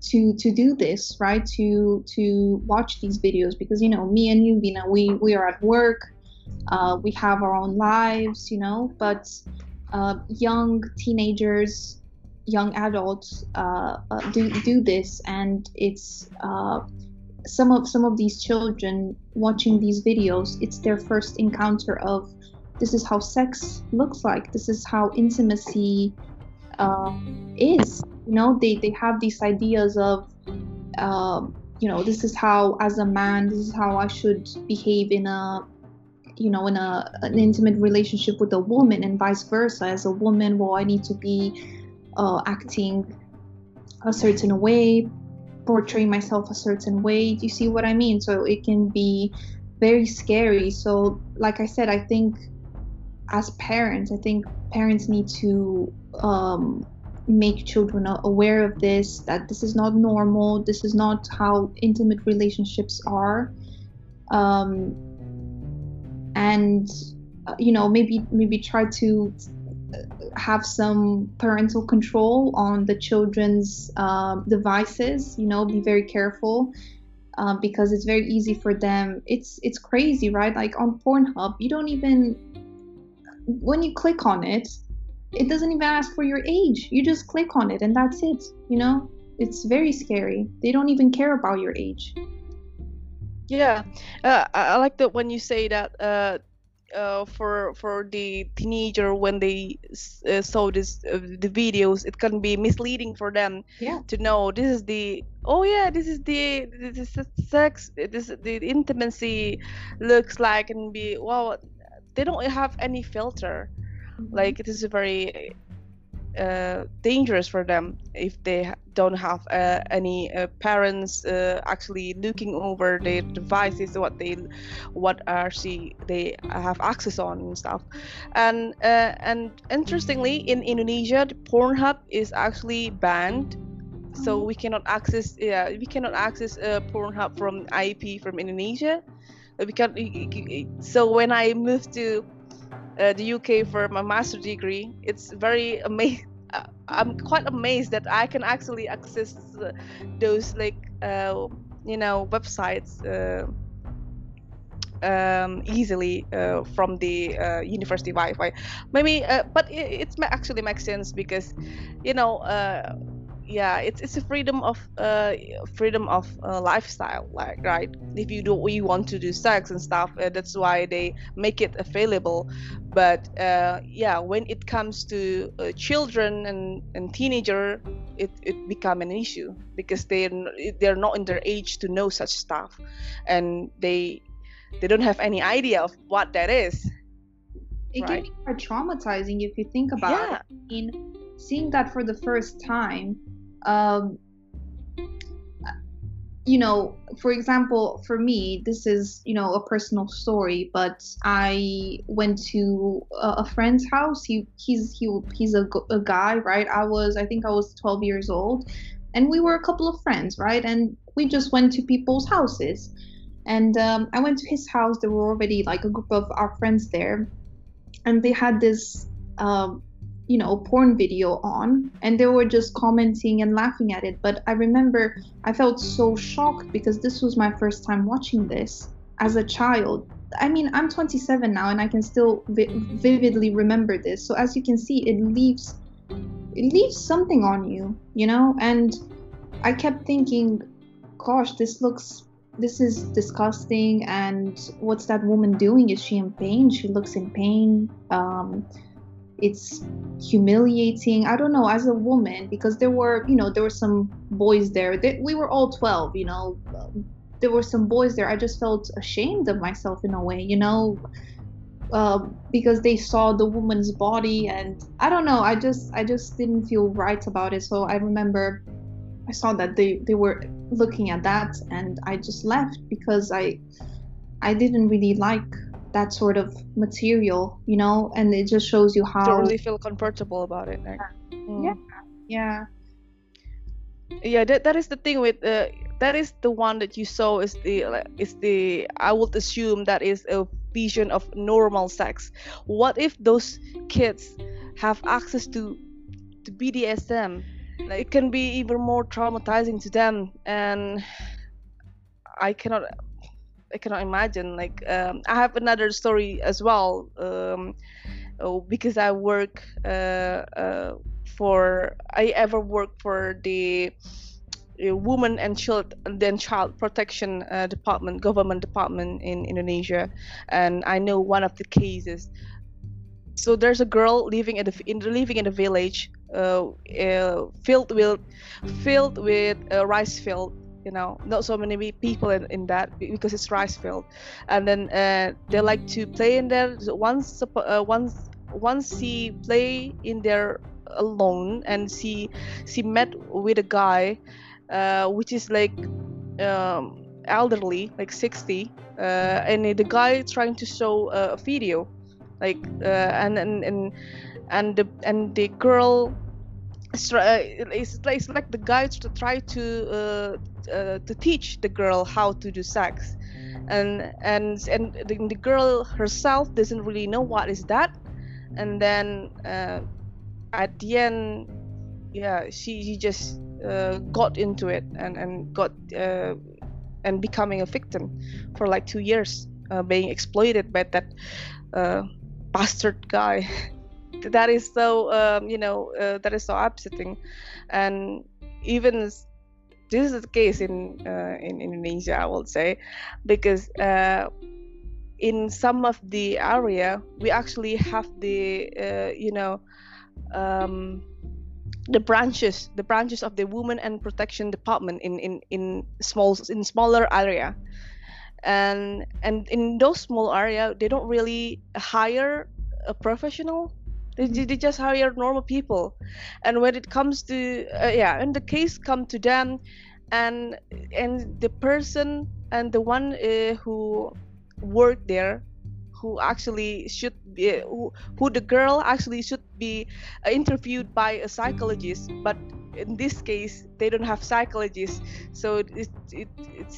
to to do this right? To to watch these videos because you know me and you know we we are at work uh, we have our own lives you know? But uh, young teenagers young adults uh, uh do do this and it's uh, some of some of these children watching these videos it's their first encounter of this is how sex looks like. This is how intimacy uh, is. You know they they have these ideas of um, you know this is how as a man this is how i should behave in a you know in a an intimate relationship with a woman and vice versa. As a woman well i need to be uh, acting a certain way portraying myself a certain way. Do you see what i mean? So it can be very scary. So like i said i think as parents, I think parents need to um, make children aware of this that this is not normal, this is not how intimate relationships are. Um, and uh, you know maybe maybe try to have some parental control on the children's uh, devices you know be very careful um, because it's very easy for them it's it's crazy right like on pornhub you don't even when you click on it, it doesn't even ask for your age. You just click on it and that's it. You know, it's very scary. They don't even care about your age. Yeah, uh, I like that when you say that uh, uh, for for the teenager when they uh, saw this uh, the videos, it can be misleading for them yeah. to know this is the oh yeah this is the this is sex this the intimacy looks like and be wow they don't have any filter mm-hmm. like it is very uh, dangerous for them if they don't have uh, any uh, parents uh, actually looking over their devices what they what are she they have access on and stuff and uh, and interestingly in Indonesia the Pornhub is actually banned so mm-hmm. we cannot access yeah we cannot access uh, Pornhub from IP from Indonesia because so when I moved to uh, the UK for my master's degree, it's very amazing. Uh, I'm quite amazed that I can actually access those like uh, you know websites uh, um, easily uh, from the uh, university Wi-Fi. Maybe, but it, it actually makes sense because you know yeah it's it's a freedom of uh freedom of uh, lifestyle like right? If you do we want to do sex and stuff uh, that's why they make it available. But uh, yeah when it comes to uh, children and and teenager it it become an issue because they they're not in their age to know such stuff. And they they don't have any idea of what that is. It right? can be quite traumatizing if you think about yeah. it. In seeing that for the first time um, you know, for example, for me, this is, you know, a personal story, but I went to a, friend's house. He, he's, he, he's a, a guy, right? I was, I think I was 12 years old and we were a couple of friends, right? And we just went to people's houses. And um, I went to his house. There were already like a group of our friends there. And they had this um, you know porn video on and they were just commenting and laughing at it. But i remember i felt so shocked because this was my first time watching this as a child. I mean i'm 27 now and i can still vi- vividly remember this. So as you can see it leaves it leaves something on you you know? And i kept thinking gosh this looks this is disgusting and what's that woman doing? Is she in pain? She looks in pain. Um it's humiliating. I don't know as a woman because there were you know there were some boys there. We were all 12 you know. There were some boys there. I just felt ashamed of myself in a way you know uh, because they saw the woman's body and i don't know i just i just didn't feel right about it. So i remember i saw that they they were looking at that and i just left because i i didn't really like that sort of material you know and it just shows you how don't really feel comfortable about it like, mm. yeah. Yeah yeah that, that is the thing with uh, that is the one that you saw is the is the i would assume that is a vision of normal sex. What if those kids have access to to bdsm like, it can be even more traumatizing to them and i cannot i cannot imagine like um, i have another story as well um, oh, because i work uh, uh, for i ever work for the woman and child then child protection uh, department government department in indonesia and i know one of the cases. So there's a girl living in the in living in a village uh, uh, filled with filled with a rice field you know not so many people in, in that because it's rice field and then uh, they like to play in there once uh, once once she play in there alone and she she met with a guy uh, which is like um, elderly, like 60, uh, and the guy trying to show a video, like uh, and and and and the and the girl. It's, it's, it's like the guy to try to uh, uh, to teach the girl how to do sex, and and and the, the girl herself doesn't really know what is that, and then uh, at the end, yeah, she, she just uh, got into it and and got uh, and becoming a victim for like two years, uh, being exploited by that uh, bastard guy. that is so um, you know uh, that is so upsetting, and even this is the case in uh, in Indonesia, I would say, because in some of the area we actually have the you know um, the branches the branches of the women and protection department in in in small in smaller area. And and in those small area they don't really hire a professional they, they just hire normal people. And when it comes to uh, yeah and the case come to them and and the person and the one uh, who worked there who actually should be who, who the girl actually should be uh, interviewed by a psychologist but in this case they don't have psychologists. So it, it, it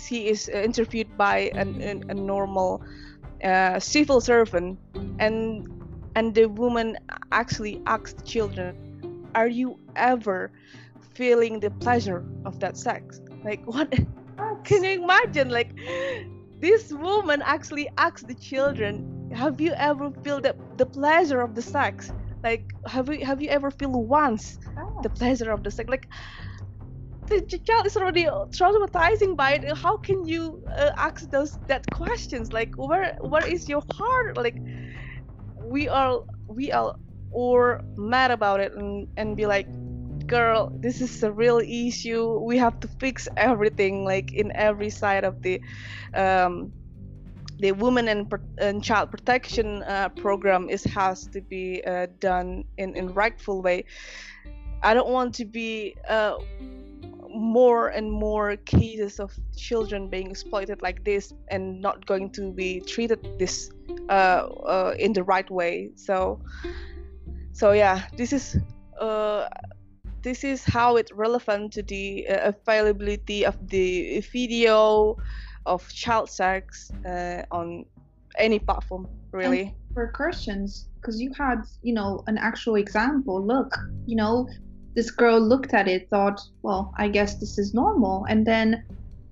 he is uh, interviewed by an, an, a normal uh, civil servant. And and the woman actually asked the children are you ever feeling the pleasure of that sex like what can you imagine like this woman actually asked the children, "Have you ever feel the the pleasure of the sex? Like, have you have you ever feel once the pleasure of the sex? Like, the child is already traumatizing by it. How can you uh, ask those that questions? Like, where where is your heart? Like, we are we are or mad about it and and be like girl this is a real issue. We have to fix everything like in every side of the um, the women and, and child protection uh, program is has to be uh, done in in rightful way. I don't want to be uh, more and more cases of children being exploited like this and not going to be treated this uh, uh, in the right way. So so yeah this is uh, this is how it's relevant to the uh, availability of the video of child sex uh, on any platform really. And for christians because you had you know an actual example look you know this girl looked at it thought well i guess this is normal and then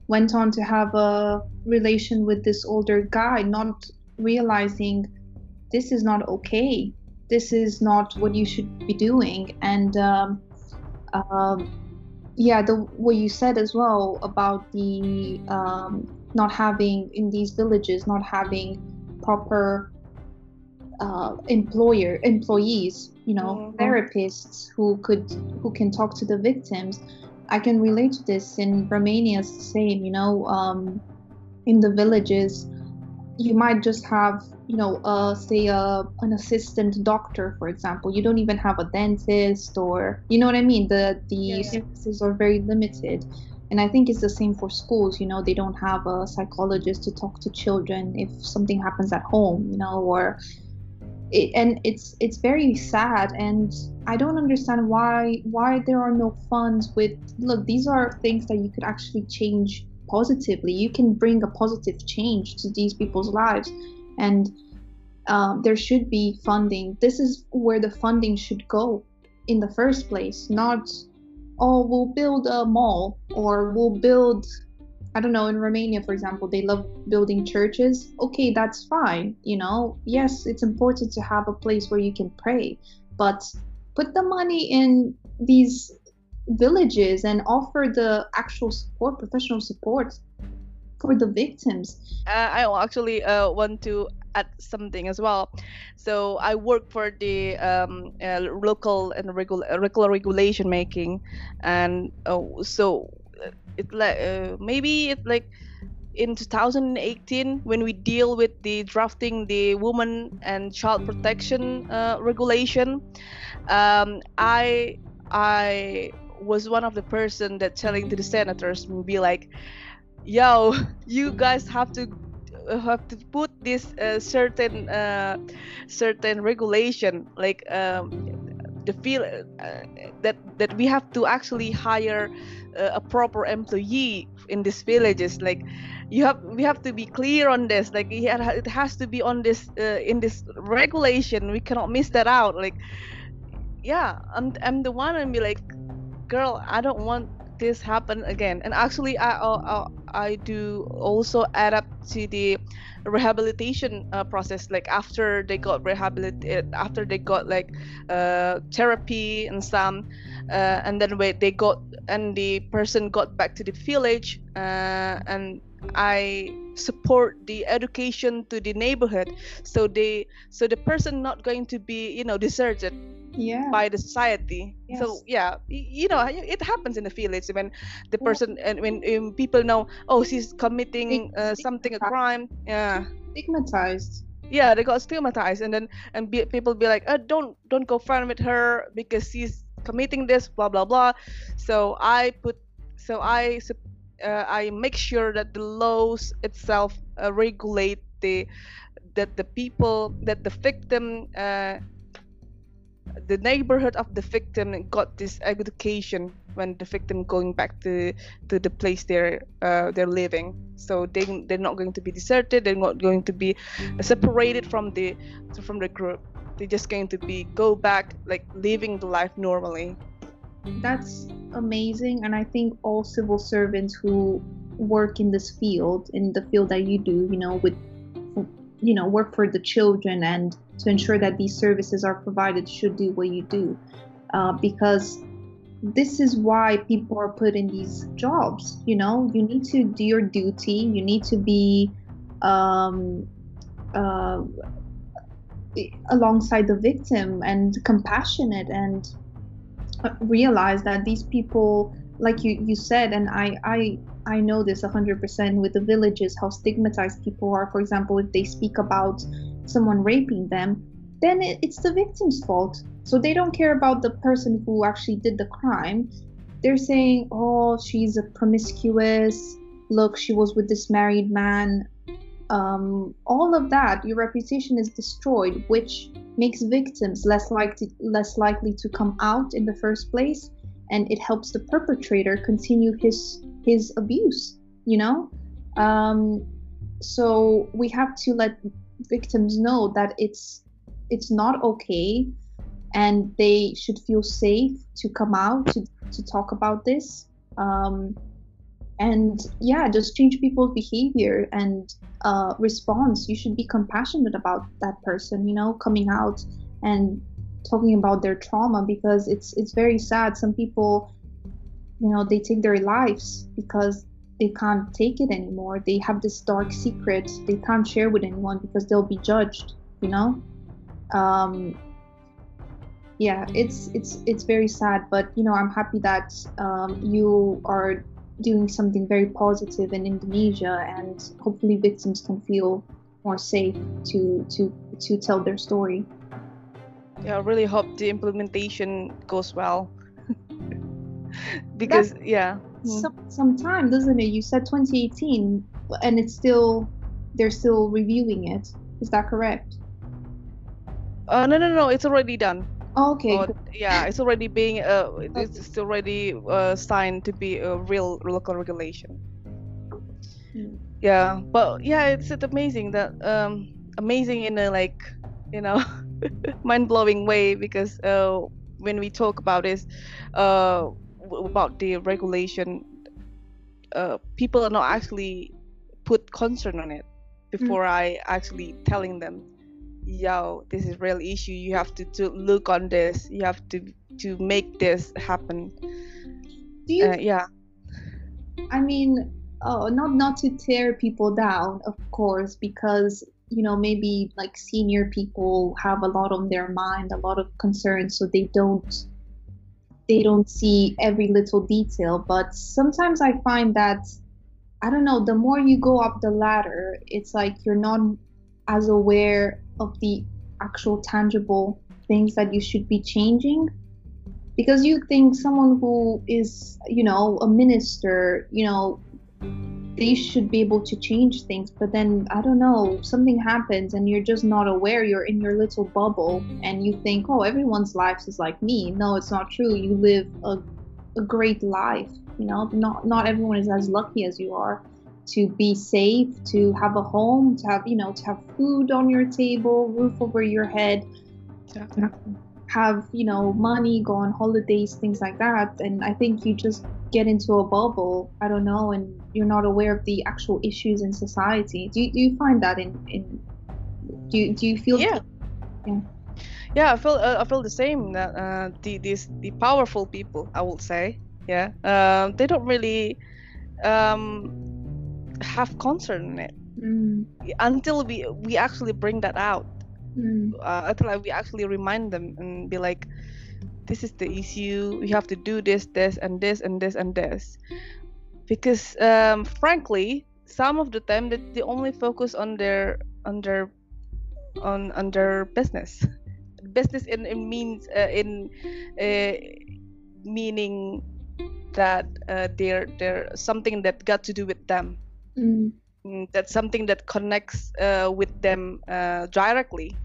went on to have a relation with this older guy not realizing this is not okay. This is not what you should be doing. And um, um, yeah, the what you said as well about the um, not having in these villages not having proper uh, employer employees, you know, mm-hmm. therapists who could who can talk to the victims. I can relate to this in Romania. It's the same, you know, um, in the villages, you might just have you know, uh, say uh, an assistant doctor, for example. You don't even have a dentist, or you know what I mean. The the yeah. services are very limited, and I think it's the same for schools. You know, they don't have a psychologist to talk to children if something happens at home. You know, or it, and it's it's very sad and i don't understand why why there are no funds with look these are things that you could actually change positively. You can bring a positive change to these people's lives and um, there should be funding. This is where the funding should go in the first place not oh we'll build a mall or we'll build I don't know, in Romania, for example, they love building churches. Okay, that's fine. You know, yes, it's important to have a place where you can pray, but put the money in these villages and offer the actual support, professional support for the victims. Uh, I actually uh, want to add something as well. So I work for the um, uh, local and regular, regulation making, and uh, so it like uh, maybe it like in 2018 when we deal with the drafting the woman and child protection uh, regulation um, i i was one of the person that telling to the senators be like yo you guys have to uh, have to put this uh, certain uh, certain regulation like um, the feel uh, that that we have to actually hire uh, a proper employee in these villages. Like you have we have to be clear on this. Like it has to be on this uh, in this regulation. We cannot miss that out. Like yeah i'm i'm the one and be like girl i don't want this happen again. And actually i i, I do also add up to the rehabilitation uh, process like after they got rehabilitated after they got like uh, therapy and some uh, and then when they got and the person got back to the village uh, and i support the education to the neighborhood. So they so the person not going to be you know deserted yeah. by the society. Yes. so yeah you know it happens in the village when the person and when um, people know oh she's committing uh, something a crime. Yeah. Stigmatized. Yeah they got stigmatized and then and be, people be like oh, don't don't go fun with her because she's committing this blah blah blah. So i put so i uh, i make sure that the laws itself uh, regulate the that the people that the victim uh, the neighborhood of the victim got this education when the victim going back to to the place they're uh, they're living. So they they're not going to be deserted they're not going to be separated from the from the group. They're just going to be go back like living the life normally. That's amazing and i think all civil servants who work in this field in the field that you do you know with you know work for the children and to ensure that these services are provided should do what you do. Uh, because this is why people are put in these jobs you know? You need to do your duty. You need to be um, uh, alongside the victim and compassionate and realize that these people like you you said and i i i know this 100% with the villages how stigmatized people are. For example if they speak about someone raping them then it, it's the victim's fault. So they don't care about the person who actually did the crime. They're saying oh she's a promiscuous. Look she was with this married man. Um, all of that, your reputation is destroyed, which makes victims less likely less likely to come out in the first place, and it helps the perpetrator continue his his abuse. You know, um, so we have to let victims know that it's it's not okay, and they should feel safe to come out to to talk about this. Um, and yeah just change people's behavior and uh, response you should be compassionate about that person you know coming out and talking about their trauma because it's it's very sad some people you know they take their lives because they can't take it anymore they have this dark secret they can't share with anyone because they'll be judged you know um yeah it's it's it's very sad but you know i'm happy that um, you are doing something very positive in Indonesia, and hopefully victims can feel more safe to to to tell their story. Yeah, I really hope the implementation goes well. because That's, yeah. Hmm. Some, some time, doesn't it? You said 2018 and it's still they're still reviewing it. Is that correct? Uh, no, no, no. It's already done. Oh, okay. Or, yeah, it's already being uh, it's already uh, signed to be a real local regulation. Hmm. Yeah, but yeah, it's, it's amazing that um amazing in a like you know mind blowing way because uh when we talk about this uh about the regulation uh people are not actually put concern on it before mm. I actually telling them, yo, this is real issue. You have to, to look on this. You have to to make this happen. Do you? Uh, yeah. I mean, oh, not not to tear people down, of course, because you know maybe like senior people have a lot on their mind, a lot of concerns, so they don't they don't see every little detail. But sometimes I find that I don't know, the more you go up the ladder, it's like you're not as aware of the actual tangible things that you should be changing. Because you think someone who is, you know, a minister, you know, they should be able to change things. But then, I don't know, something happens and you're just not aware. You're in your little bubble and you think, oh, everyone's life is like me. No, it's not true. You live a, a great life you know not not everyone is as lucky as you are to be safe to have a home to have you know to have food on your table roof over your head have you know money go on holidays things like that and i think you just get into a bubble i don't know and you're not aware of the actual issues in society. Do you, do you find that in in do you, do you feel yeah. Yeah. Yeah i feel uh, i feel the same that uh, the these the powerful people i would say yeah um, they don't really um, have concern in it. Mm. until we we actually bring that out mm. uh, until we actually remind them and be like this is the issue you have to do this this and this and this and this because um, frankly some of the time that they only focus on their on their on on their business business in, in means uh, in uh, meaning that uh, they're they're something that got to do with them mm. mm. that's something that connects uh, with them uh, directly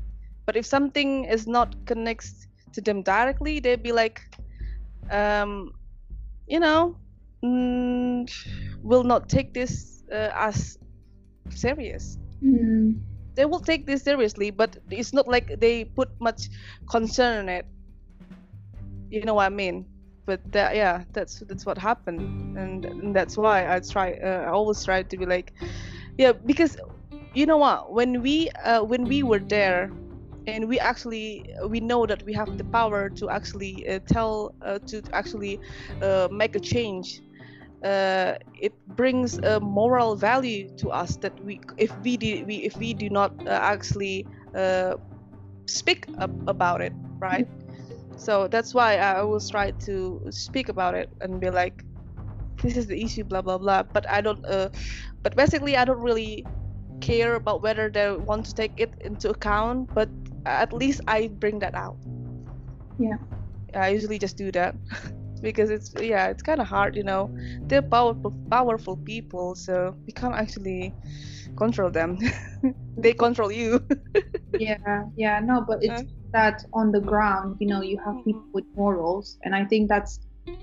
but if something is not connects to them directly they'd be like um, you know mm, will not take this uh, as serious. Mm. they will take this seriously but it's not like they put much concern on it. You know what i mean? But that yeah that's that's what happened. And, and that's why i try uh, i always try to be like yeah because you know what? When we uh, when we were there and we actually we know that we have the power to actually uh, tell uh, to actually uh, make a change uh, it brings a moral value to us that we if we do we if we do not actually speak up about it right so that's why I always try to speak about it and be like, this is the issue, blah blah blah. But I don't. Uh, but basically, I don't really care about whether they want to take it into account. But at least I bring that out. Yeah. I usually just do that because it's yeah, it's kind of hard, you know. They're powerful, powerful people, so we can't actually control them. they control you. yeah, yeah, no, but it's that on the ground, you know, you have people mm-hmm. with morals, and I think that's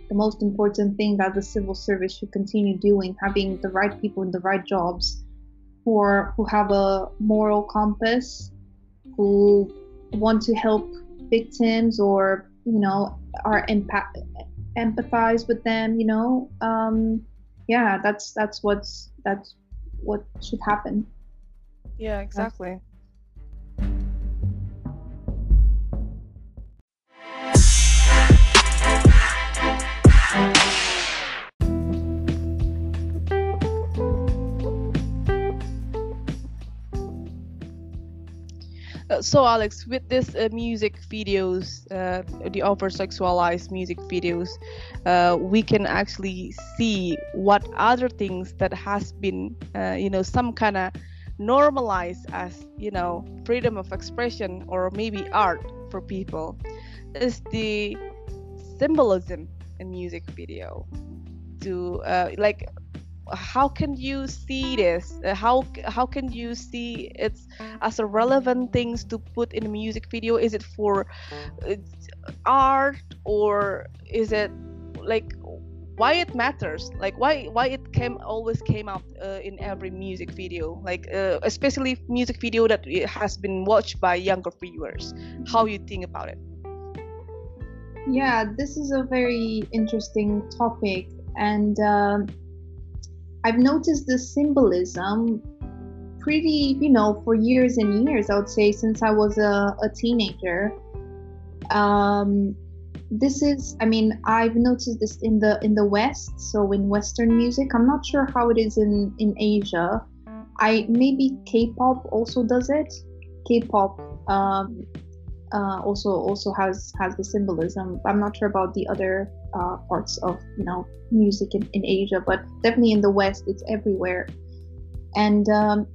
the most important thing that the civil service should continue doing, having the right people in the right jobs, who are who have a moral compass, who want to help victims or you know are empath empathize with them you know um yeah that's that's what's that's what should happen. Yeah, exactly. So alex with this uh, music videos uh, the over sexualized music videos uh, we can actually see what other things that has been uh, you know some kind of normalized as you know freedom of expression or maybe art for people is the symbolism in music video. To uh, like how can you see this? Uh, how how can you see it as a relevant things to put in a music video? Is it for uh, art or is it like why it matters? Like why why it came always came out uh, in every music video? Like uh, especially music video that has been watched by younger viewers. How you think about it? Yeah this is a very interesting topic. And um, I've noticed the symbolism pretty, you know, for years and years. I would say since I was a, a teenager. Um, this is, I mean, I've noticed this in the in the West, so in Western music. I'm not sure how it is in in Asia. I maybe K-pop also does it. K-pop um, uh, also also has has the symbolism. I'm not sure about the other uh, parts of you know music in, in Asia, but definitely in the West, it's everywhere. And um,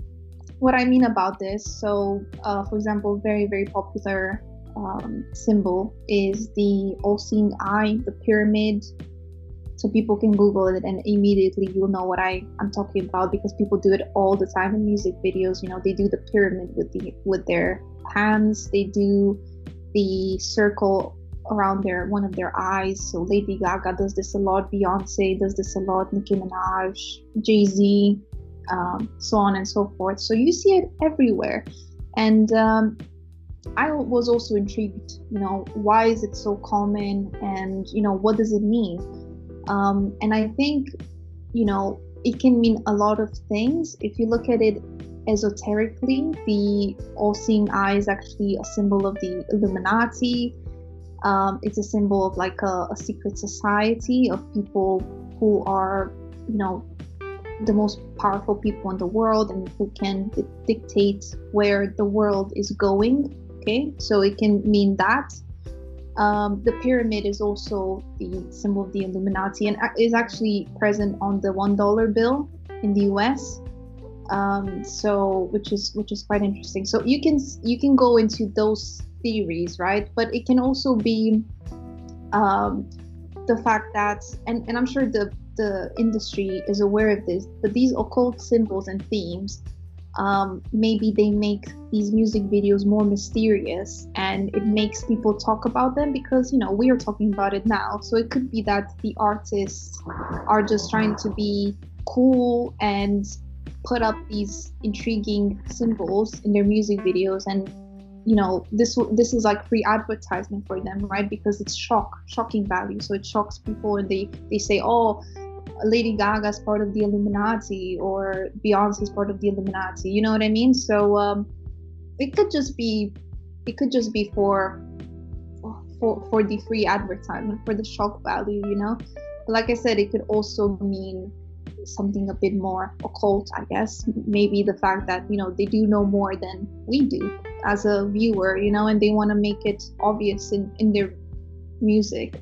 what I mean about this, so uh, for example, very very popular um, symbol is the all-seeing eye, the pyramid. So people can Google it and immediately you'll know what I, I'm talking about because people do it all the time in music videos. You know, they do the pyramid with the with their hands. They do the circle around their one of their eyes. So Lady Gaga does this a lot, Beyonce does this a lot, Nicki Minaj, Jay Z, um, so on and so forth. So you see it everywhere, and um, I was also intrigued. You know, why is it so common, and you know, what does it mean? Um, and I think, you know, it can mean a lot of things. If you look at it esoterically, the all-seeing eye is actually a symbol of the Illuminati um, it's a symbol of like a, a secret society of people who are, you know, the most powerful people in the world and who can dictate where the world is going. Okay, so it can mean that. Um, the pyramid is also the symbol of the Illuminati and is actually present on the one dollar bill in the U.S. Um, so which is which is quite interesting. So you can you can go into those theories, right? But it can also be um, the fact that, and, and I'm sure the, the industry is aware of this, but these occult symbols and themes, um, maybe they make these music videos more mysterious and it makes people talk about them because, you know, we are talking about it now. So it could be that the artists are just trying to be cool and put up these intriguing symbols in their music videos and you know this this is like free advertisement for them right? Because it's shock shocking value. So it shocks people and they they say oh lady gaga is part of the illuminati or beyonce is part of the illuminati. You know what i mean? So um it could just be it could just be for for for the free advertisement for the shock value you know? But like i said it could also mean something a bit more occult i guess maybe the fact that you know they do know more than we do as a viewer, you know, and they want to make it obvious in, in their music.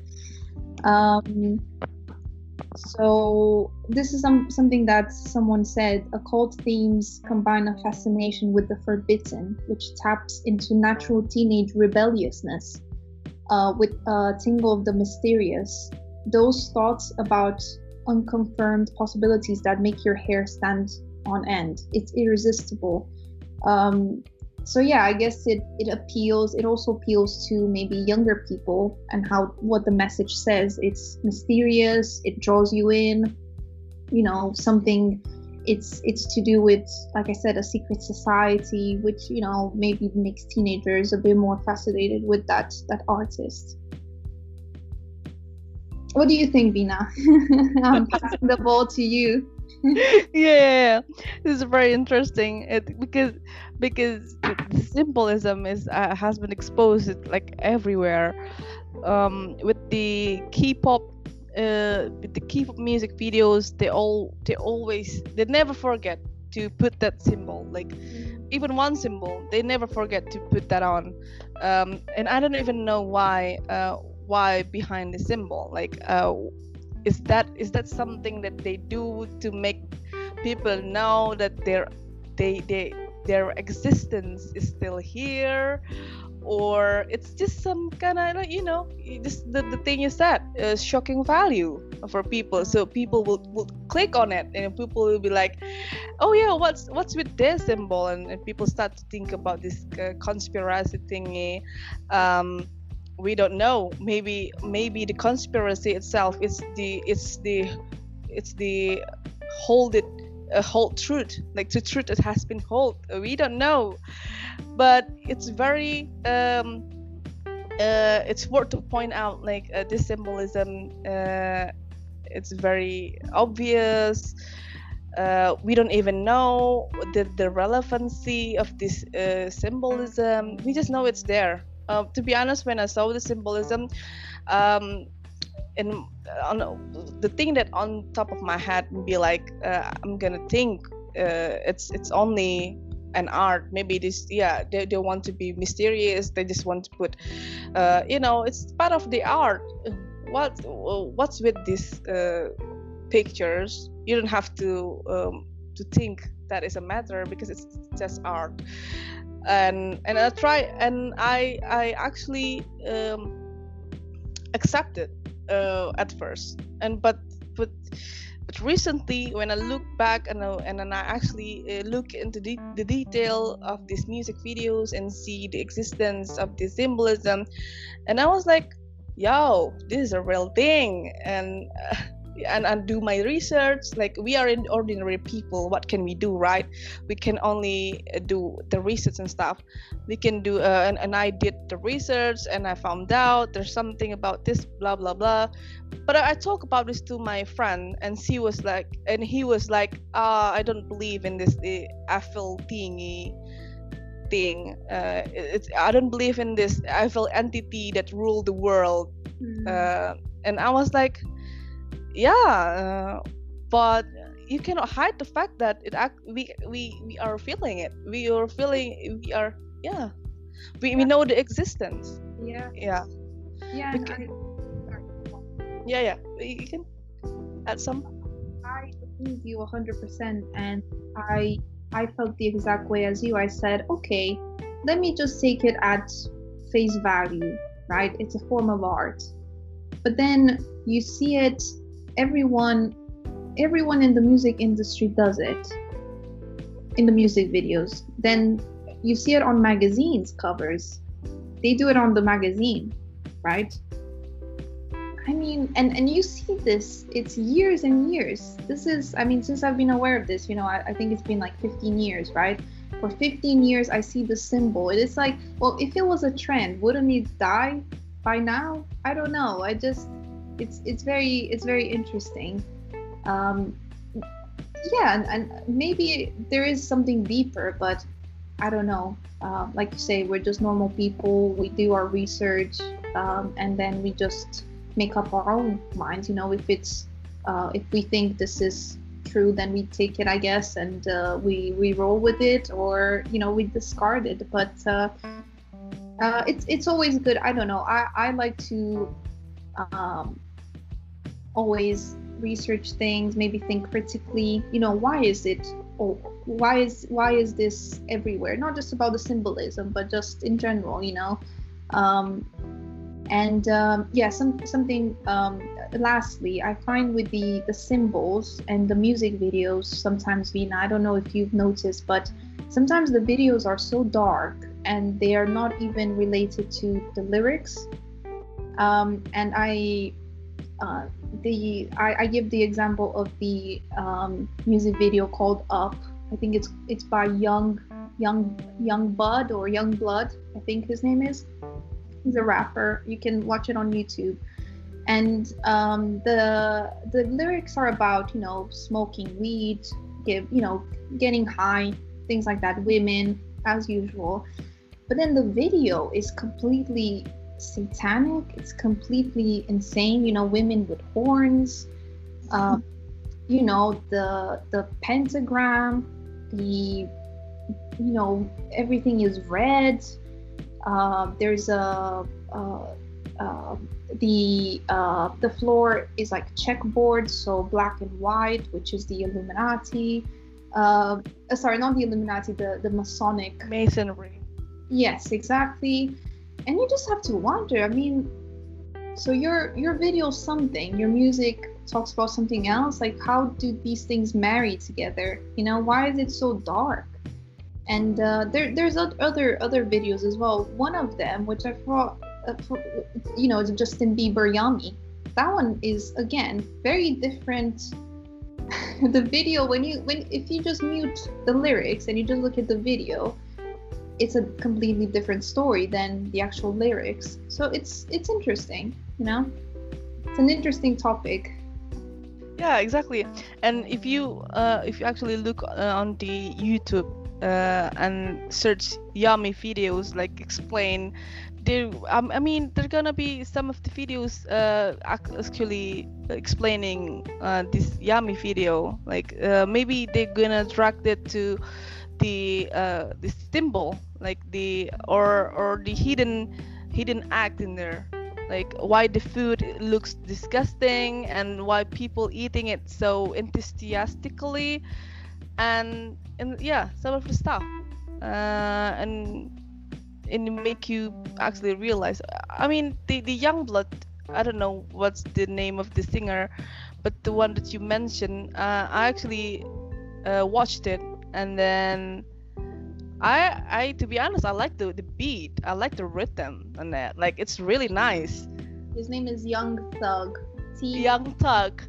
Um, so this is some, something that someone said occult themes combine a fascination with the forbidden which taps into natural teenage rebelliousness uh, with a tingle of the mysterious those thoughts about unconfirmed possibilities that make your hair stand on end. It's irresistible. Um, so yeah i guess it it appeals it also appeals to maybe younger people and how what the message says. It's mysterious it draws you in. You know something it's it's to do with like i said a secret society which you know maybe makes teenagers a bit more fascinated with that that artist what do you think Vina? i'm passing the ball to you. Yeah, this is very interesting. It, because because symbolism is uh, has been exposed like everywhere. Um, with the K-pop uh, with the K-pop music videos they all they always they never forget to put that symbol. Like even one symbol they never forget to put that on. Um, and I don't even know why uh, why behind the symbol? Like uh, is that is that something that they do to make people know that they're they they their existence is still here? Or it's just some kind of you know just the, the thing is that uh, shocking value for people. So people will, will click on it and people will be like oh yeah what's what's with this symbol? And, and people start to think about this uh, conspiracy thingy. Um, we don't know. Maybe maybe the conspiracy itself is the it's the it's the hold it a whole truth like the truth that has been hold we don't know. But it's very um uh it's worth to point out like uh, this symbolism uh it's very obvious. Uh, we don't even know the, the relevancy of this uh, symbolism. We just know it's there uh, to be honest when i saw the symbolism um, and uh, on the thing that on top of my head would be like uh, i'm gonna think uh, it's it's only an art. Maybe this yeah they, they want to be mysterious. They just want to put uh, you know it's part of the art. What what's with these pictures? You don't have to um, to think that is a matter because it's just art and and i try and i i actually um, accepted uh, at first. And but but but recently when i look back and, uh, and then i actually uh, look into the, the detail of these music videos and see the existence of the symbolism and i was like yo this is a real thing. And uh, and, and do my research like we are in ordinary people what can we do right? We can only uh, do the research and stuff. We can do uh, and, and i did the research and i found out there's something about this blah blah blah. But I, I talk about this to my friend and she was like and he was like ah i don't believe in this the Eiffel thingy thing. Uh, it's i don't believe in this Eiffel entity that rule the world. Mm. uh, and i was like yeah uh, but you cannot hide the fact that it act we we we are feeling it. We are feeling we are yeah. We, yeah. we know the existence. Yeah. Yeah. Yeah can, yeah yeah. You can add some. I agree with you 100% and i i felt the exact way as you. I said okay let me just take it at face value right? It's a form of art. But then you see it everyone everyone in the music industry does it. In the music videos. Then you see it on magazines covers. They do it on the magazine right? I mean and and you see this it's years and years. This is i mean since i've been aware of this you know i, I think it's been like 15 years right? For 15 years i see the symbol. It's like well if it was a trend wouldn't it die by now? I don't know. I just it's it's very it's very interesting. Um, yeah, and, and maybe there is something deeper, but I don't know. Uh, like you say, we're just normal people. We do our research, um, and then we just make up our own minds. You know, if it's uh, if we think this is true, then we take it, I guess, and uh, we we roll with it, or you know, we discard it. But uh, uh, it's it's always good. I don't know. I I like to um, always research things, maybe think critically. You know, why is it? Or why is why is this everywhere? Not just about the symbolism, but just in general. You know, um, and um, yeah, some something. Um, lastly, I find with the the symbols and the music videos sometimes, Vina. I don't know if you've noticed, but sometimes the videos are so dark and they are not even related to the lyrics. Um, and I uh, the I, I, give the example of the um, music video called Up. I think it's it's by Young Young Young Bud or Young Blood. I think his name is. He's a rapper. You can watch it on YouTube. And um, the the lyrics are about you know smoking weed, give you know getting high, things like that. Women as usual. But then the video is completely satanic. It's completely insane. You know, women with horns. Uh, you know, the the pentagram, the you know everything is red. Uh, there's a uh, uh, the uh, the floor is like checkboard, so black and white, which is the Illuminati. uh, uh, sorry, not the Illuminati, the the Masonic. Masonry. Yes, exactly. And you just have to wonder. I mean, so your your video something, your music talks about something else. Like, how do these things marry together? You know, why is it so dark? And uh, there there's other other videos as well. One of them, which I thought, uh, you know, Justin Bieber Yummy. That one is again very different the video when you when if you just mute the lyrics and you just look at the video it's a completely different story than the actual lyrics. So it's it's interesting you know? It's an interesting topic. Yeah exactly. And if you uh, if you actually look uh, on the youtube uh, and search yummy videos like explain there um, i mean there gonna be some of the videos uh, actually explaining uh, this yummy video. Like uh, maybe they're gonna drag it to the uh, the symbol like the or or the hidden hidden act in there. Like why the food looks disgusting and why people eating it so enthusiastically. And and yeah some of the stuff. Uh, and and make you actually realize i mean the the young blood i don't know what's the name of the singer but the one that you mentioned uh, i actually uh, watched it and then i i to be honest i like the the beat. I like the rhythm and that. Like it's really nice. His name is young thug. T- young thug.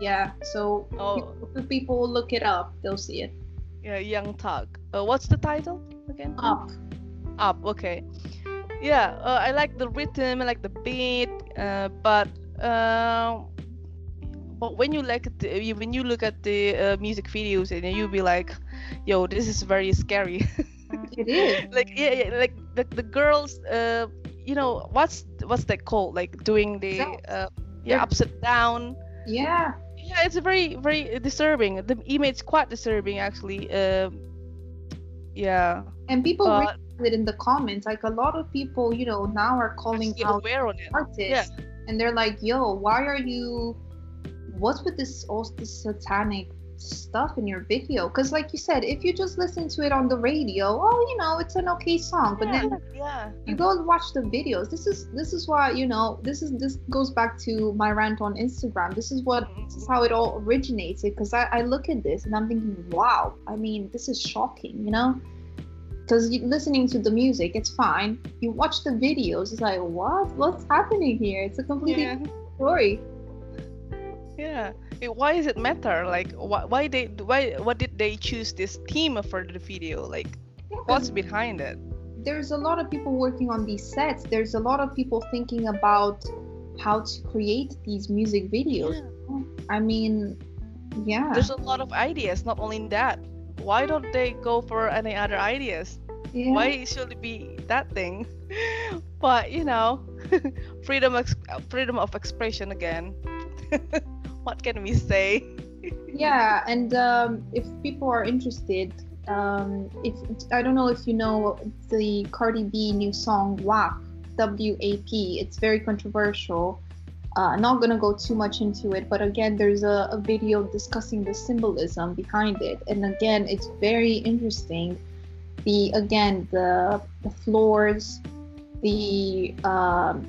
Yeah so oh. if people look it up they'll see it. Yeah young thug. Uh, what's the title again? Up. Up okay. Yeah uh, i like the rhythm i like the beat uh, but uh, but when you like the, when you look at the uh, music videos and you'll be like yo this is very scary. It is. Like yeah, yeah like the, the girls uh you know what's what's that called? Like doing the uh, yeah upside down. Yeah. Yeah it's very very disturbing. The image quite disturbing actually uh, yeah. And people but, it in the comments. Like a lot of people, you know, now are calling out artists, yeah. and they're like, "Yo, why are you? What's with this all this satanic stuff in your video?" Because, like you said, if you just listen to it on the radio, oh, you know, it's an okay song, but yeah, then yeah. you go and watch the videos. This is this is why you know this is this goes back to my rant on Instagram. This is what this is how it all originated. Because I, I look at this and I'm thinking, wow, I mean, this is shocking, you know because listening to the music it's fine you watch the videos it's like what what's happening here it's a completely yeah. story yeah why does it matter like why, why they why what did they choose this theme for the video like yeah, what's behind it there's a lot of people working on these sets there's a lot of people thinking about how to create these music videos yeah. i mean yeah there's a lot of ideas not only in that why don't they go for any other ideas? Yeah. Why should it be that thing? but you know, freedom freedom of expression again. what can we say? yeah, and um, if people are interested, um, if I don't know if you know the Cardi B new song WAP, W A P. It's very controversial. Uh, not going to go too much into it, but again, there's a, a, video discussing the symbolism behind it. And again, it's very interesting. The again, the the floors, the um,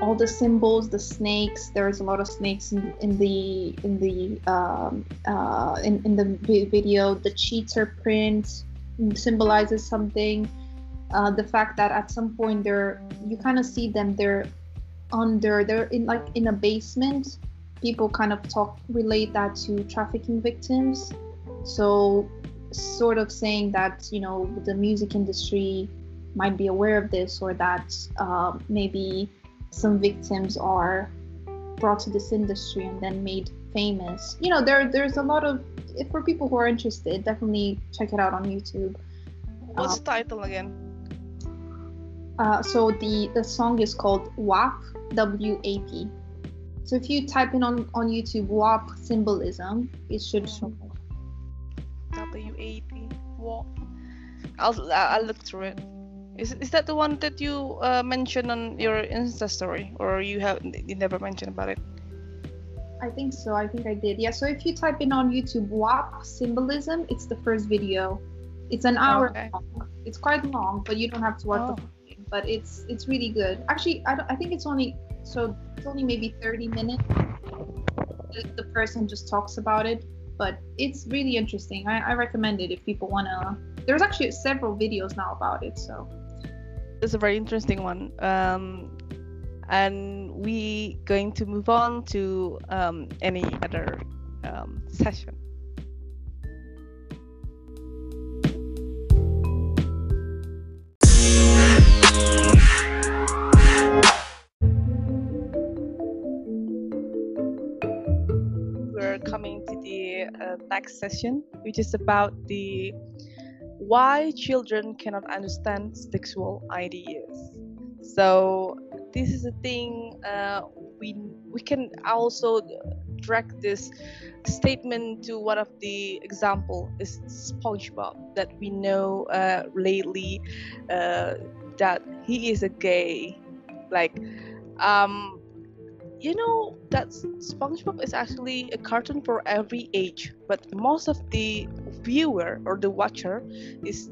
all the symbols, the snakes. There's a lot of snakes in, in the in the um, uh, in, in the video. The cheetah print symbolizes something. Uh, the fact that at some point they're you kind of see them they're under they're in like in a basement people kind of talk relate that to trafficking victims so sort of saying that you know the music industry might be aware of this or that uh, maybe some victims are brought to this industry and then made famous you know there there's a lot of for people who are interested definitely check it out on youtube what's uh, the title again uh, so the the song is called WAP W-A-P. So if you type in on, on YouTube WAP symbolism, it should show. W-A-P. WAP. I'll, I'll look through it. Is, is that the one that you uh, mentioned on your Insta story, or you have you never mentioned about it? I think so. I think I did. Yeah. So if you type in on YouTube WAP symbolism, it's the first video. It's an hour okay. long. It's quite long, but you don't have to watch oh. the whole thing. But it's it's really good. Actually, I I think it's only so it's only maybe 30 minutes. The, the person just talks about it, but it's really interesting. I, I recommend it if people wanna. There's actually several videos now about it, so. It's a very interesting one. Um, and we going to move on to um, any other um, session. We're coming to the uh, next session, which is about the why children cannot understand sexual ideas. So this is a thing uh, we we can also drag this statement to one of the example is SpongeBob that we know uh, lately uh, that he is a gay like um you know that SpongeBob is actually a cartoon for every age but most of the viewer or the watcher is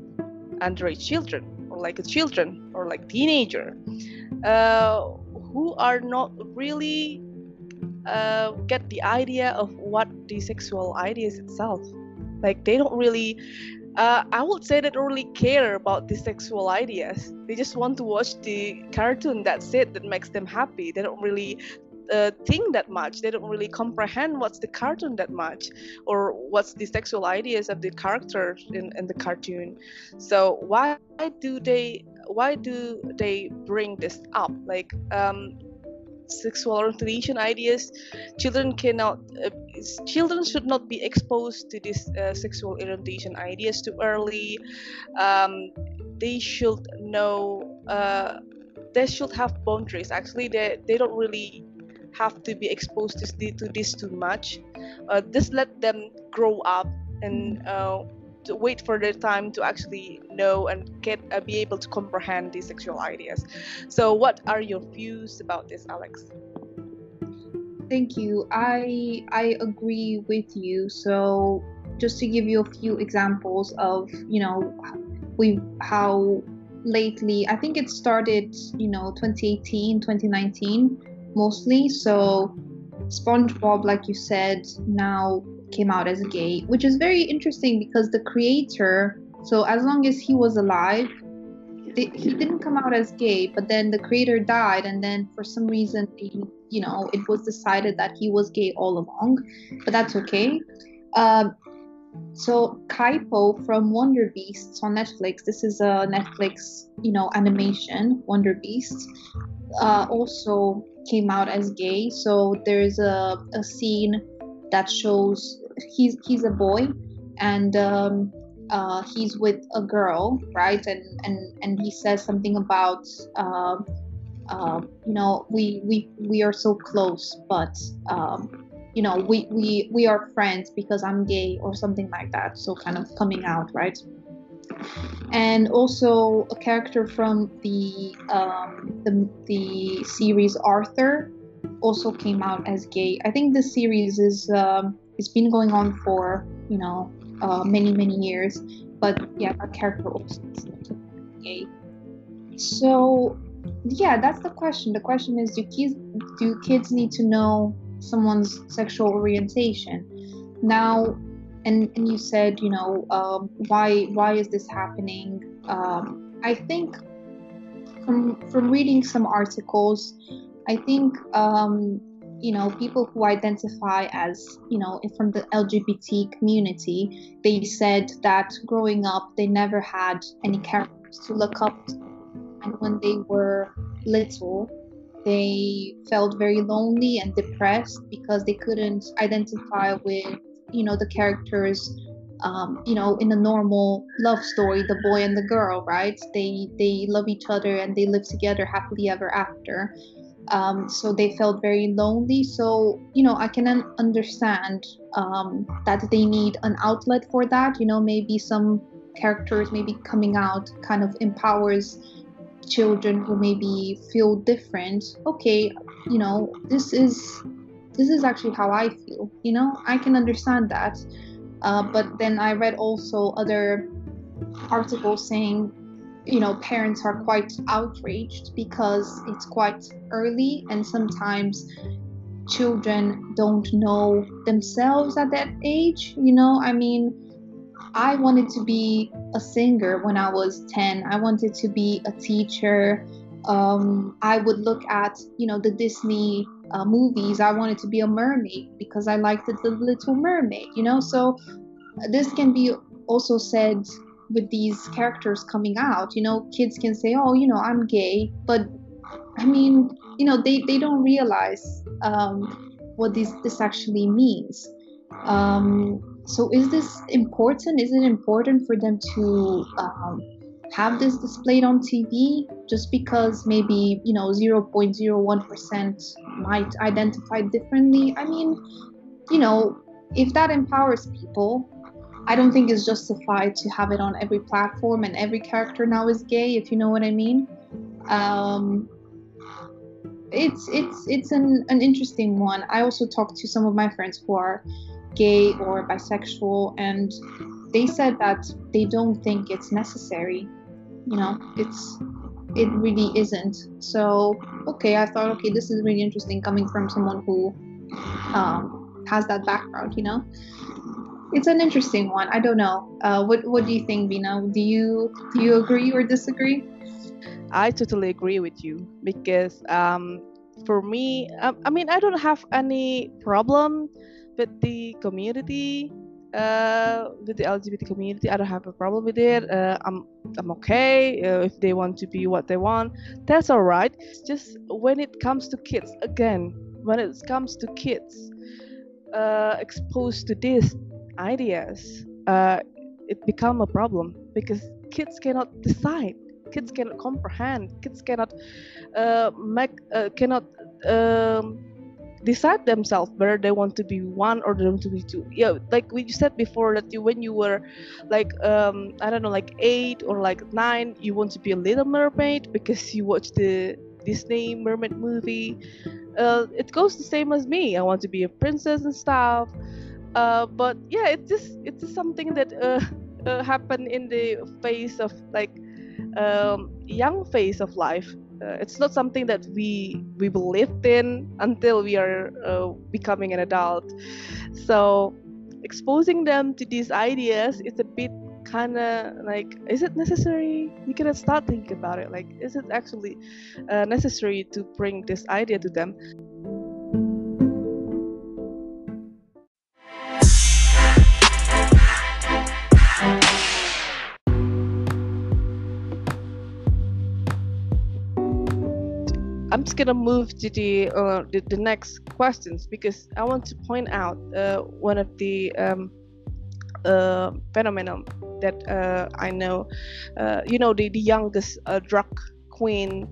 underage children or like a children or like teenager uh, who are not really uh, get the idea of what the sexual ideas itself like they don't really uh, I would say they don't really care about the sexual ideas. They just want to watch the cartoon. That's it. That makes them happy. They don't really uh, think that much. They don't really comprehend what's the cartoon that much, or what's the sexual ideas of the characters in, in the cartoon. So why do they why do they bring this up? Like um, sexual orientation ideas, children cannot uh, children should not be exposed to these uh, sexual orientation ideas too early. Um, they should know. Uh, they should have boundaries. Actually, they they don't really have to be exposed to, to this too much. Uh, just let them grow up and uh, to wait for their time to actually know and get uh, be able to comprehend these sexual ideas. So, what are your views about this, Alex? Thank you. I I agree with you. So, just to give you a few examples of you know we how lately I think it started you know 2018 2019 mostly so SpongeBob like you said now came out as gay, which is very interesting because the creator, so as long as he was alive, they, he didn't come out as gay, but then the creator died, and then for some reason, he, you know, it was decided that he was gay all along, but that's okay. Um, so Kaipo from Wonder Beasts on Netflix. This is a Netflix, you know, animation. Wonder Beasts uh, also came out as gay. So there's a, a scene that shows he's he's a boy and um, uh, he's with a girl, right? And and and he says something about uh, uh, you know we we we are so close, but um, you know we we we are friends because I'm gay or something like that. So kind of coming out, right? And also a character from the um, the the series Arthur also came out as gay. I think this series is um, it's been going on for you know uh, many many years but yeah our character also gay so yeah that's the question the question is do kids do kids need to know someone's sexual orientation. Now and, and you said you know um, why why is this happening? Um, i think from from reading some articles i think um, you know people who identify as you know from the lgbt community they said that growing up they never had any characters to look up to. And when they were little they felt very lonely and depressed because they couldn't identify with you know the characters um, you know in a normal love story the boy and the girl right? They they love each other and they live together happily ever after. Um, so they felt very lonely. So you know i can understand um, that they need an outlet for that. You know maybe some characters maybe coming out kind of empowers children who maybe feel different okay you know this is this is actually how I feel. You know, I can understand that. Uh, but then I read also other articles saying, you know, parents are quite outraged because it's quite early and sometimes children don't know themselves at that age. You know, I mean, I wanted to be a singer when I was 10, I wanted to be a teacher. Um, I would look at, you know, the Disney uh, movies. I wanted to be a mermaid because I liked the, Little Mermaid, you know. So this can be also said with these characters coming out. You know, kids can say, "Oh, you know, I'm gay," but I mean, you know, they they don't realize um, what this this actually means. Um, so, is this important? Is it important for them to um, have this displayed on TV just because maybe you know 0.01% might identify differently? I mean, you know, if that empowers people, I don't think it's justified to have it on every platform and every character now is gay, if you know what I mean. Um, it's it's it's an, an interesting one. I also talked to some of my friends who are gay or bisexual and they said that they don't think it's necessary. You know, it's it really isn't. So okay, I thought okay, this is really interesting coming from someone who um, has that background. You know, it's an interesting one. I don't know. Uh, what what do you think, Vina? Do you do you agree or disagree? I totally agree with you because um, for me, um, I mean, I don't have any problem with the community, uh, with the LGBT community. I don't have a problem with it. Uh, I'm I'm okay uh, if they want to be what they want. That's all right. It's just when it comes to kids, again, when it comes to kids uh, exposed to these ideas, uh, it become a problem because kids cannot decide kids cannot comprehend kids cannot uh, make cannot um, decide themselves whether they want to be one or they want to be two. Yeah like we said before that you when you were like um i don't know like eight or like nine you want to be a little mermaid because you watch the disney mermaid movie. Uh, it goes the same as me. I want to be a princess and stuff. Uh, but yeah it's just it's just something that uh, uh happened in the face of like um, young phase of life. Uh, it's not something that we we believed in until we are uh, becoming an adult. So exposing them to these ideas is a bit kind of like is it necessary? You can start thinking about it. Like is it actually uh, necessary to bring this idea to them I'm just gonna move to the, uh, the, the next questions because I want to point out uh, one of the um, uh, phenomenon that uh, I know. Uh, you know, the the youngest uh, drag queen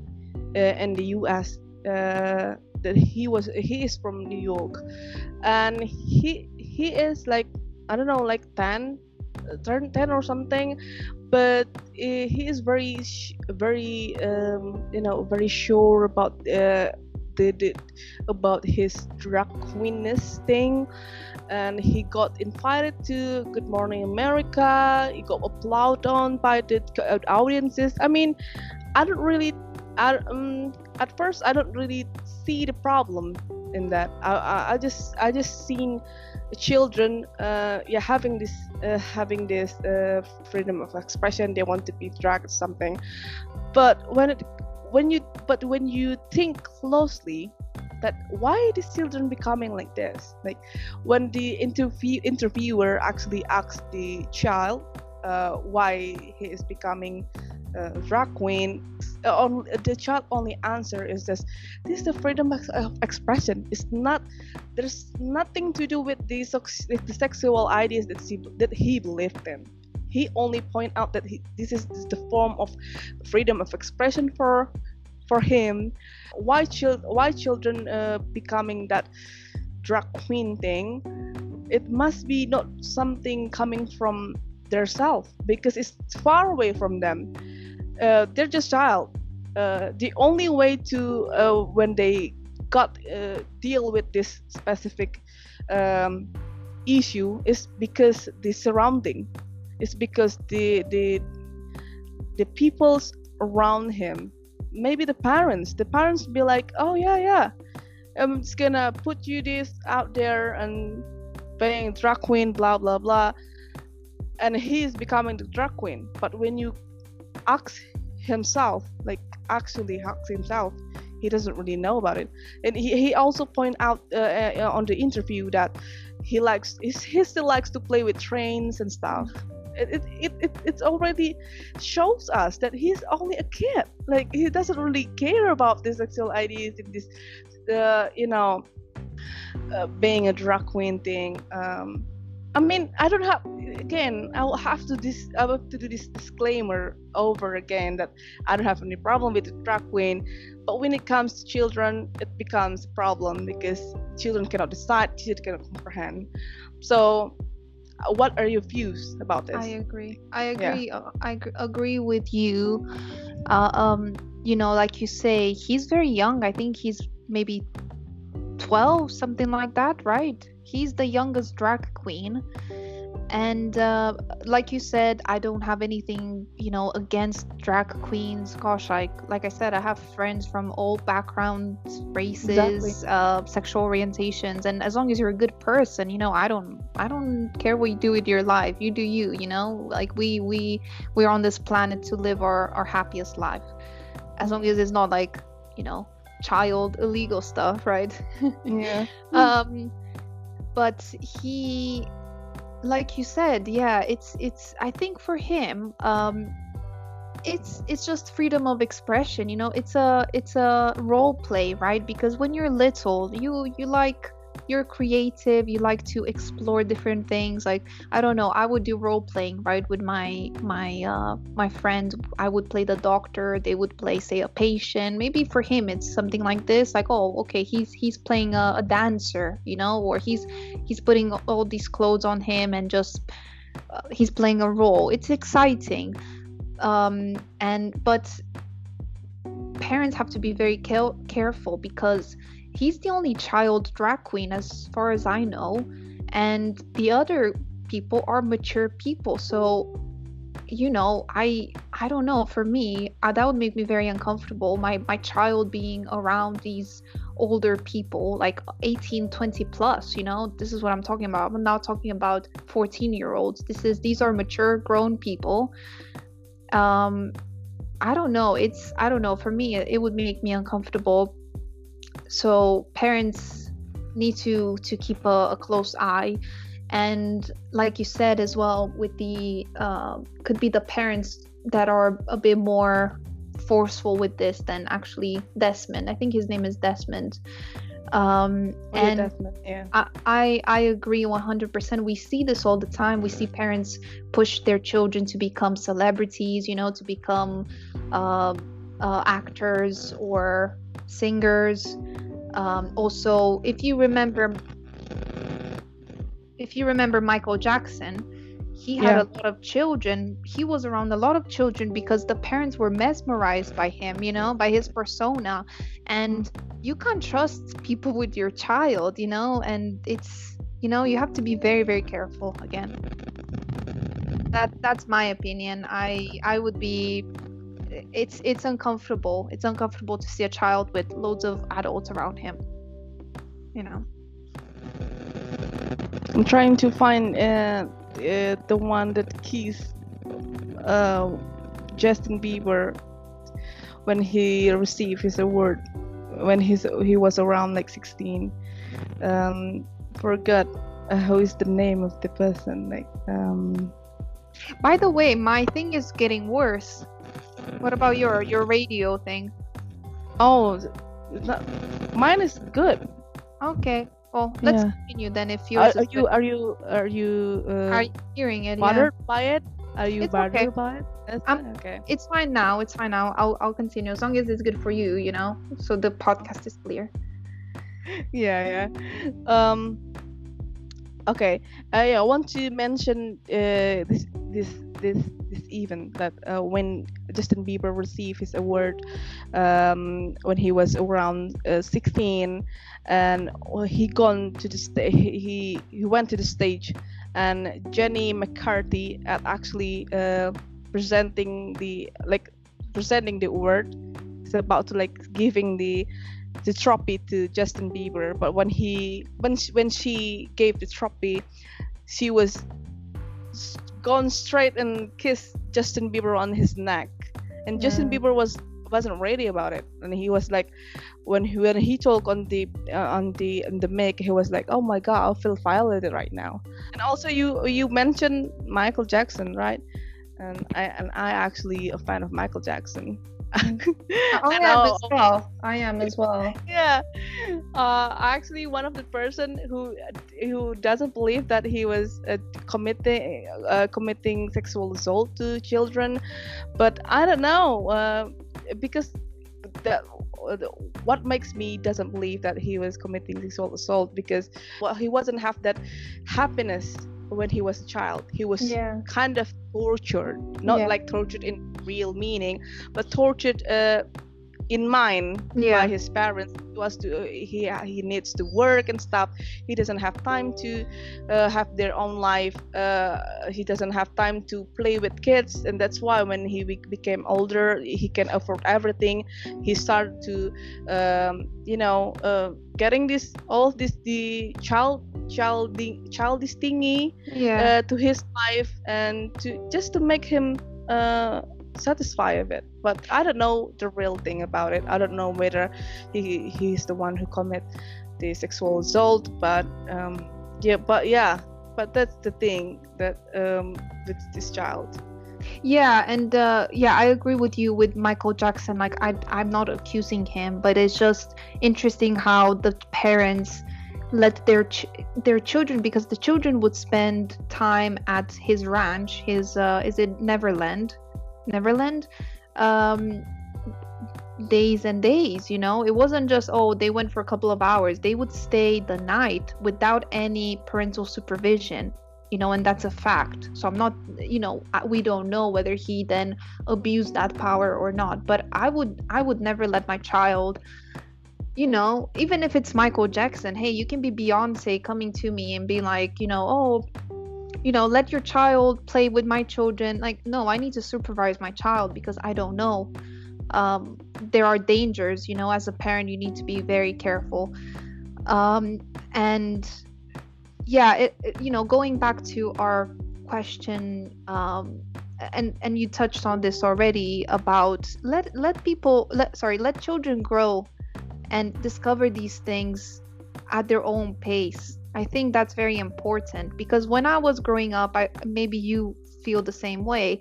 in the U.S. that he was he is from New York, and he he is like I don't know like 10 turn 10 or something but he is very very um, you know very sure about uh, the, the about his drag queenness thing. And he got invited to good morning america. He got applauded on by the audiences. I mean i don't really I, um, at first i don't really see the problem in that. I, I, I just i just seen children uh, yeah having this uh, having this uh, freedom of expression. They want to be dragged something. But when it when you but when you think closely that why these children becoming like this? Like when the interview interviewer actually asks the child uh, why he is becoming uh, drag queen uh, on the child only answer is this this is the freedom of expression. It's not there's nothing to do with the, the sexual ideas that he, that he believed in. He only point out that he, this is the form of freedom of expression for for him. Why child why children uh, becoming that drag queen thing? It must be not something coming from their self because it's far away from them. Uh, they're just child. Uh, the only way to uh, when they got uh, deal with this specific um, issue is because the surrounding. Is because the the the people's around him. Maybe the parents. The parents be like oh yeah yeah. I'm just gonna put you this out there and being drag queen blah blah blah and he's becoming the drag queen. But when you ask himself like actually ask himself he doesn't really know about it. And he, he also point out uh, uh, on the interview that he likes he still likes to play with trains and stuff. It, it, it, it already shows us that he's only a kid. Like he doesn't really care about the sexual ideas this uh, you know uh, being a drag queen thing. Um, I mean, I don't have. Again, I will have to this. I have to do this disclaimer over again that I don't have any problem with the drag queen, but when it comes to children, it becomes a problem because children cannot decide, children cannot comprehend. So, uh, what are your views about this? I agree. I agree. Yeah. Uh, I agree with you. Uh, um, you know, like you say, he's very young. I think he's maybe 12, something like that, right? He's the youngest drag queen. And uh, like you said, I don't have anything, you know, against drag queens. Gosh, like like I said, I have friends from all backgrounds, races, exactly. uh, sexual orientations, and as long as you're a good person, you know, I don't I don't care what you do with your life. You do you, you know. Like we we we're on this planet to live our our happiest life, as long as it's not like you know child illegal stuff, right? Yeah. um but he like you said yeah it's it's i think for him um it's it's just freedom of expression you know? It's a it's a role play right? Because when you're little you you like you're creative you like to explore different things like i don't know i would do role playing right with my my uh my friend i would play the doctor they would play say a patient maybe for him it's something like this like oh okay he's he's playing a, a dancer you know or he's he's putting all these clothes on him and just uh, he's playing a role. It's exciting um and but parents have to be very care- careful because he's the only child drag queen as far as I know, and the other people are mature people. So, you know, I I don't know. For me, uh, that would make me very uncomfortable. My my child being around these older people like 18 20 plus you know this is what i'm talking about i'm not talking about 14 year olds this is these are mature grown people um i don't know it's i don't know for me it, it would make me uncomfortable so parents need to to keep a, a close eye. And like you said as well with the uh, could be the parents that are a bit more forceful with this than actually desmond. I think his name is desmond. Um, oh, and Desmond, yeah. I, I, I agree 100% we see this all the time. We see parents push their children to become celebrities you know to become uh, uh, actors or singers. Um, also, if you remember, if you remember Michael Jackson, he had yeah. a lot of children. He was around a lot of children because the parents were mesmerized by him, you know, by his persona. And you can't trust people with your child, you know, and it's, you know, you have to be very, very careful again. That that's my opinion. I I would be it's it's uncomfortable. It's uncomfortable to see a child with loads of adults around him. You know. I'm trying to find uh, uh, the one that Keith, uh, Justin Bieber, when he received his award, when he's he was around like 16. Um, forgot uh, how is the name of the person like. Um, by the way, my thing is getting worse. What about your your radio thing? Oh, mine is good. Okay. Well, let's yeah. continue then. If you are, are you are you are you uh, are you hearing it? Bothered yeah. by it? Are you it's bothered okay. by it? That's okay. It's fine now. It's fine now. I'll I'll continue as long as it's good for you. You know, so the podcast is clear. Yeah, yeah. Um, okay uh, yeah, i want to mention uh, this this this this event that uh, when justin bieber received his award um, when he was around uh, 16 and he gone to the sta- he he went to the stage and jenny mccarthy at actually uh, presenting the like presenting the award. Is about to like giving the the trophy to Justin Bieber. But when he when she, when she gave the trophy, she was gone straight and kissed Justin Bieber on his neck, and Justin Bieber was wasn't ready about it, and he was like, when he when he talked on the uh, on the on the mic, he was like, oh my god, I feel violated right now. And also you you mentioned Michael Jackson, right? And I and I actually a fan of Michael Jackson. I am as well. I am as well. Yeah, uh, actually, one of the person who who doesn't believe that he was uh, committing uh, committing sexual assault to children, but I don't know uh, because that what makes me doesn't believe that he was committing sexual assault because well he wasn't have that happiness when he was a child he was Yeah. kind of tortured not Yeah. like tortured in real meaning but tortured uh, in mind Yeah. by his parents he was to he he needs to work and stuff he doesn't have time to uh, have their own life uh, he doesn't have time to play with kids and that's why when he be- became older he can afford everything he started to um, you know uh, getting this all this the child child childish thingy Yeah. uh, to his life and to just to make him uh, satisfied with it. But I don't know the real thing about it. I don't know whether he he's the one who commit the sexual assault. But um, yeah, but yeah, but that's the thing that um, with this child. Yeah, and uh, yeah, I agree with you with Michael Jackson. Like, I, I'm not accusing him, but it's just interesting how the parents let their ch- their children because the children would spend time at his ranch. His uh, is it Neverland, Neverland, um, days and days. You know, it wasn't just oh they went for a couple of hours. They would stay the night without any parental supervision you know and that's a fact so i'm not you know we don't know whether he then abused that power or not but i would i would never let my child you know even if it's michael jackson hey you can be beyonce coming to me and be like you know oh you know let your child play with my children. Like no i need to supervise my child because i don't know. Um, there are dangers you know as a parent you need to be very careful. Um, and yeah it, it- you know going back to our question um and and you touched on this already about let let people let sorry let children grow and discover these things at their own pace i think that's very important because when i was growing up i maybe you feel the same way.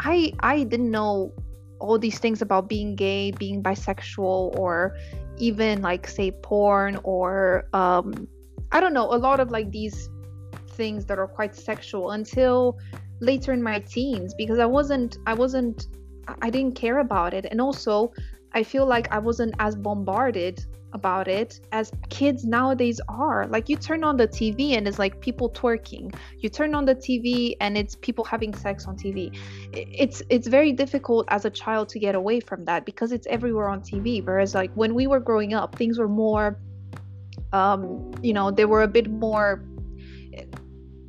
I i didn't know all these things about being gay being bisexual or even like say porn or um I don't know, a lot of like these things that are quite sexual until later in my teens because I wasn't I wasn't I- I didn't care about it. And also I feel like I wasn't as bombarded about it as kids nowadays are. Like you turn on the TV and it's like people twerking. You turn on the TV and it's people having sex on TV. It's it's very difficult as a child to get away from that because it's everywhere on TV. Whereas like when we were growing up, things were more um you know they were a bit more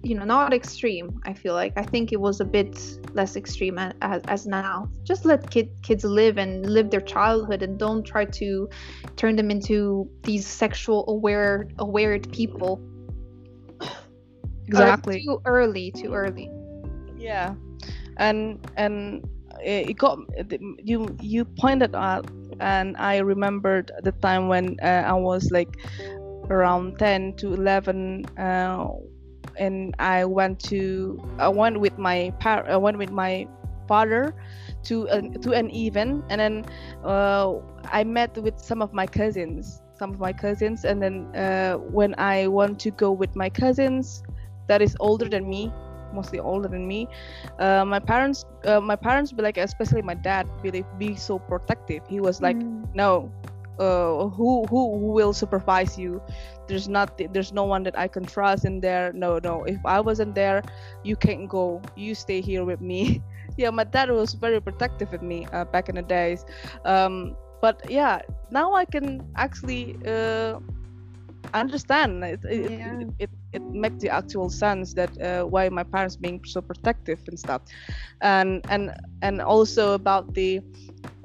you know not extreme i feel like. I think it was a bit less extreme as, as now. Just let kid, kids live and live their childhood and don't try to turn them into these sexual aware aware people. Or too early too early. Yeah. And and it got you you pointed out and i remembered the time when uh, i was like around 10 to 11 uh, and i went to i went with my par i went with my father to an to an event and then uh, i met with some of my cousins some of my cousins. And then uh, when i want to go with my cousins that is older than me mostly older than me uh, my parents uh, my parents be like especially my dad be like, be so protective. He was like Mm. no uh, who who will supervise you there's not there's no one that i can trust in there. No no if i wasn't there you can't go. You stay here with me. Yeah my dad was very protective of me uh, back in the days. Um, but yeah now i can actually uh, understand. It it, yeah. it, it, it makes the actual sense that uh, why my parents being so protective and stuff. And and and also about the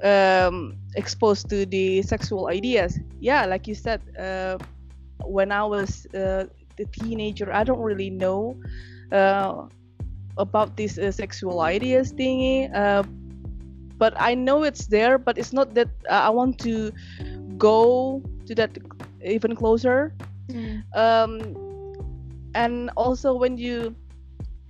um, exposed to the sexual ideas. Yeah like you said uh, when i was uh, the teenager i don't really know uh, about this uh, sexual ideas thingy uh, but i know it's there but it's not that i want to go to that even closer. Mm. um, and also when you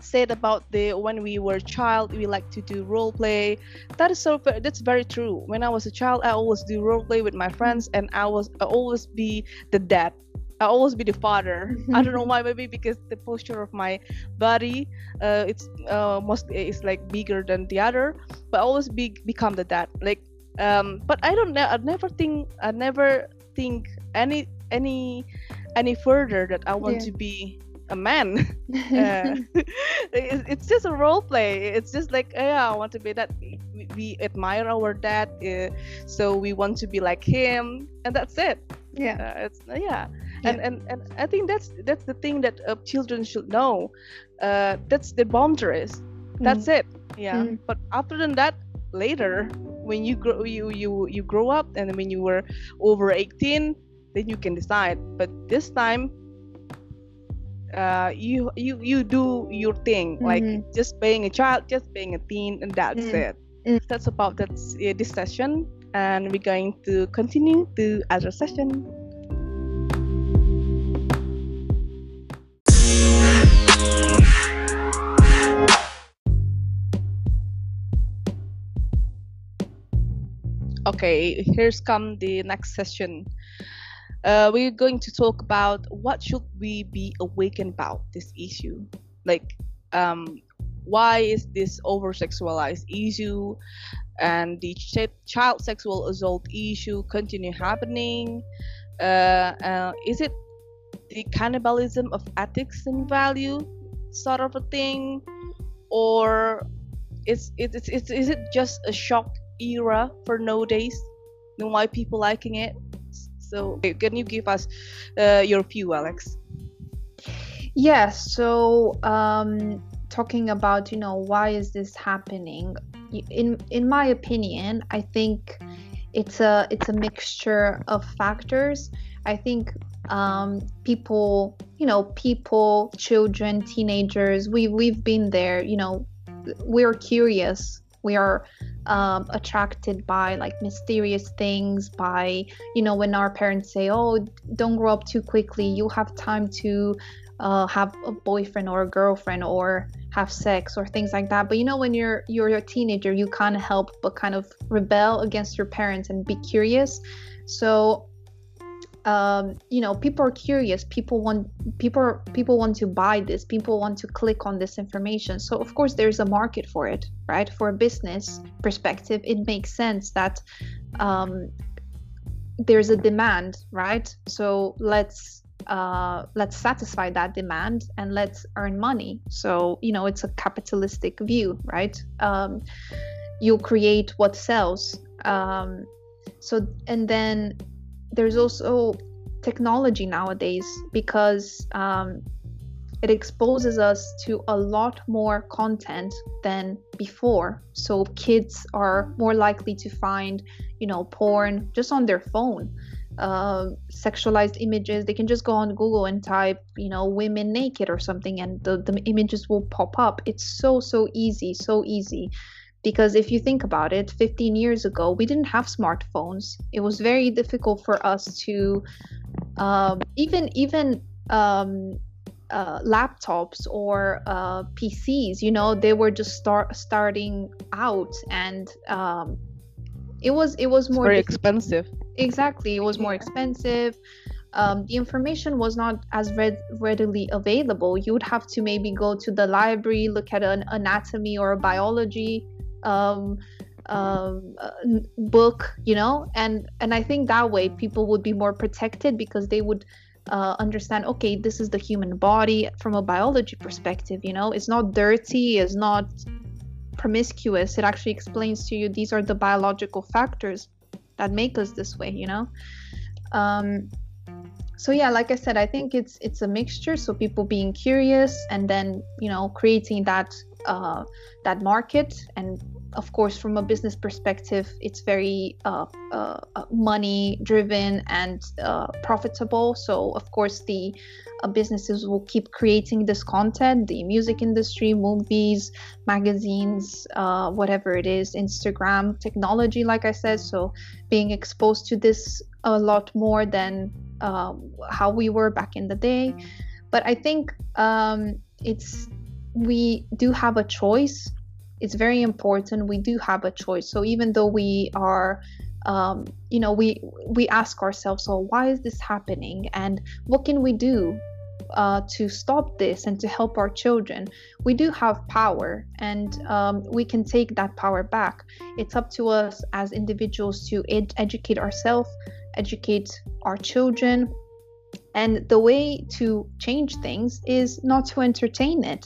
said about the when we were child we like to do role play that is so that's very true. When i was a child i always do role play with my friends and i was I always be the dad I always be the father. I don't know why. Maybe because the posture of my body, uh, it's uh, mostly it's like bigger than the other. But I always be become the dad. Like, um, but I don't. know. I never think. I never think any any any further that I want yeah. to be a man. uh, it's just a role play. It's just like, oh, yeah, I want to be that. We, we admire our dad, uh, so we want to be like him, and that's it. Yeah, uh, it's yeah. Yeah. And, and and I think that's that's the thing that uh, children should know. Uh, that's the boundaries. That's mm. it. Yeah. Mm. But other than that, later when you grow you you you grow up and when you were over 18 then you can decide but this time uh, you you you do your thing mm-hmm. like just being a child just being a teen and that's mm-hmm. it mm. that's about that uh, this session and we're going to continue to other session okay here's come the next session. Uh, we're going to talk about what should we be awakened about this issue? Like um, why is this over sexualized issue? And the ch- child sexual assault issue continue happening. Uh, uh, is it the cannibalism of ethics and value sort of a thing? Or is is, is, is it just a shock era for nowadays and why people liking it so can you give us uh, your view, Alex? Yeah. So um, talking about you know why is this happening? In in my opinion, I think it's a it's a mixture of factors. I think um, people, you know, people, children, teenagers, we we've been there. You know, we're curious we are um, attracted by like mysterious things by you know when our parents say oh don't grow up too quickly. You have time to uh, have a boyfriend or a girlfriend or have sex or things like that. But you know when you're you're a teenager you can't help but kind of rebel against your parents and be curious. So um, you know people are curious. People want people people want to buy this. People want to click on this information. So of course there's a market for it right? For a business perspective it makes sense that um, there's a demand right? So let's uh, let's satisfy that demand and let's earn money. So you know it's a capitalistic view right? Um, you create what sells. Um, so and then there's also technology nowadays because um, it exposes us to a lot more content than before. So kids are more likely to find you know porn just on their phone. Uh, sexualized images they can just go on google and type you know women naked or something and the, the images will pop up. It's so so easy so easy because if you think about it 15 years ago we didn't have smartphones it was very difficult for us to um, even even um, uh, laptops or uh, PCs, you know, they were just start starting out, and um, it was it was more very expensive. Exactly, it was more expensive. Um, the information was not as read- readily available. You would have to maybe go to the library, look at an anatomy or a biology um, um, uh, book you know? And and i think that way people would be more protected because they would uh, understand okay this is the human body from a biology perspective you know? It's not dirty it's not promiscuous. It actually explains to you these are the biological factors that make us this way you know? Um, so yeah like i said i think it's it's a mixture. So people being curious and then you know creating that uh, that market and of course from a business perspective it's very uh, uh, uh money driven and uh, profitable. So of course the uh, businesses will keep creating this content. The music industry movies magazines whatever it is instagram technology like i said. So being exposed to this a lot more than um, how we were back in the day. But i think um, it's we do have a choice it's very important. We do have a choice. So even though we are um, you know we we ask ourselves so why is this happening? And what can we do uh, to stop this and to help our children? We do have power and um, we can take that power back. It's up to us as individuals to ed- educate ourselves educate our children. And the way to change things is not to entertain it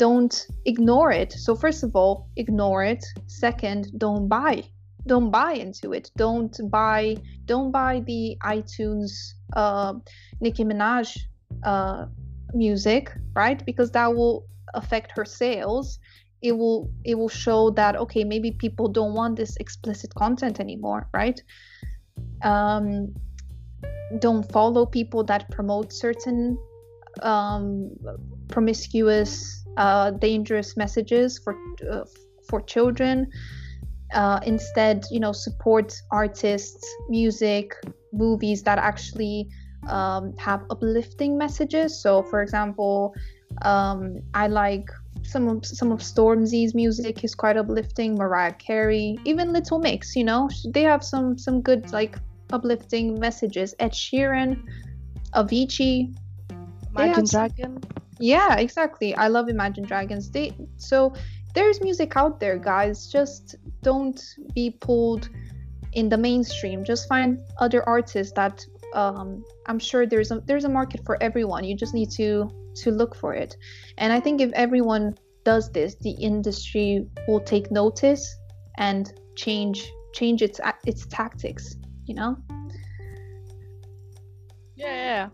don't ignore it. So first of all, ignore it. Second, don't buy. Don't buy into it. Don't buy. Don't buy the iTunes uh, Nicki Minaj uh, music, right? Because that will affect her sales. It will. It will show that okay, maybe people don't want this explicit content anymore, right? Um, don't follow people that promote certain um, promiscuous uh, dangerous messages for uh, for children. Uh, instead, you know, support artists, music, movies that actually um, have uplifting messages. So, for example, um, I like some of some of Stormzy's music is quite uplifting. Mariah Carey, even Little Mix, you know, they have some some good like uplifting messages. Ed Sheeran, Avicii, Imagine Dragon. Yeah, exactly. I love Imagine Dragons. They so there's music out there, guys. Just don't be pulled in the mainstream. Just find other artists that um, I'm sure there's a there's a market for everyone. You just need to to look for it. And I think if everyone does this, the industry will take notice and change change its its tactics. You know. Yeah, yeah.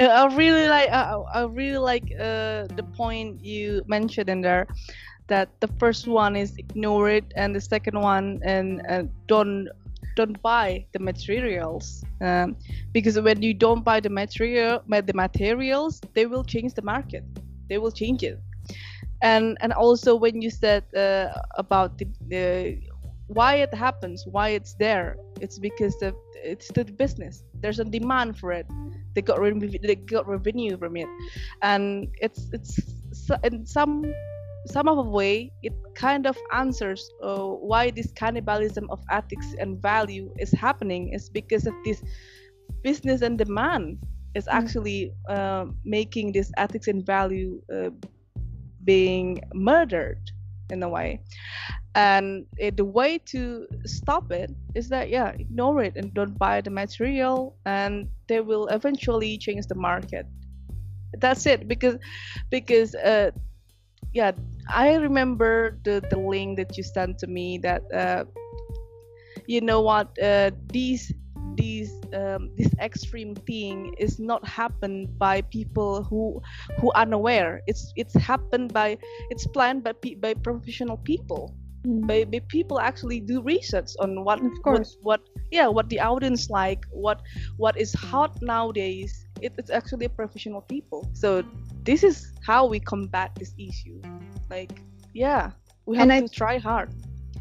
I really like. I, I really like uh, the point you mentioned in there, that the first one is ignore it, and the second one and uh, don't don't buy the materials um, because when you don't buy the material the materials they will change the market they will change it and and also when you said uh, about the, the why it happens why it's there it's because the it's the business. There's a demand for it. They got re- they got revenue from it. And it's it's in some some of a way it kind of answers uh, why this cannibalism of ethics and value is happening is because of this business and demand is mm. actually uh, making this ethics and value uh, being murdered in a way and it, the way to stop it is that yeah ignore it and don't buy the material and they will eventually change the market. That's it because because uh yeah i remember the the link that you sent to me that uh you know what uh these these um, this extreme thing is not happened by people who who unaware. It's it's happened by it's planned by by professional people mm. by, by people actually do research on what of course. what, what yeah what the audience like what what is hot nowadays. It, it's actually professional people. So this is how we combat this issue. Like yeah we have and to I, try hard.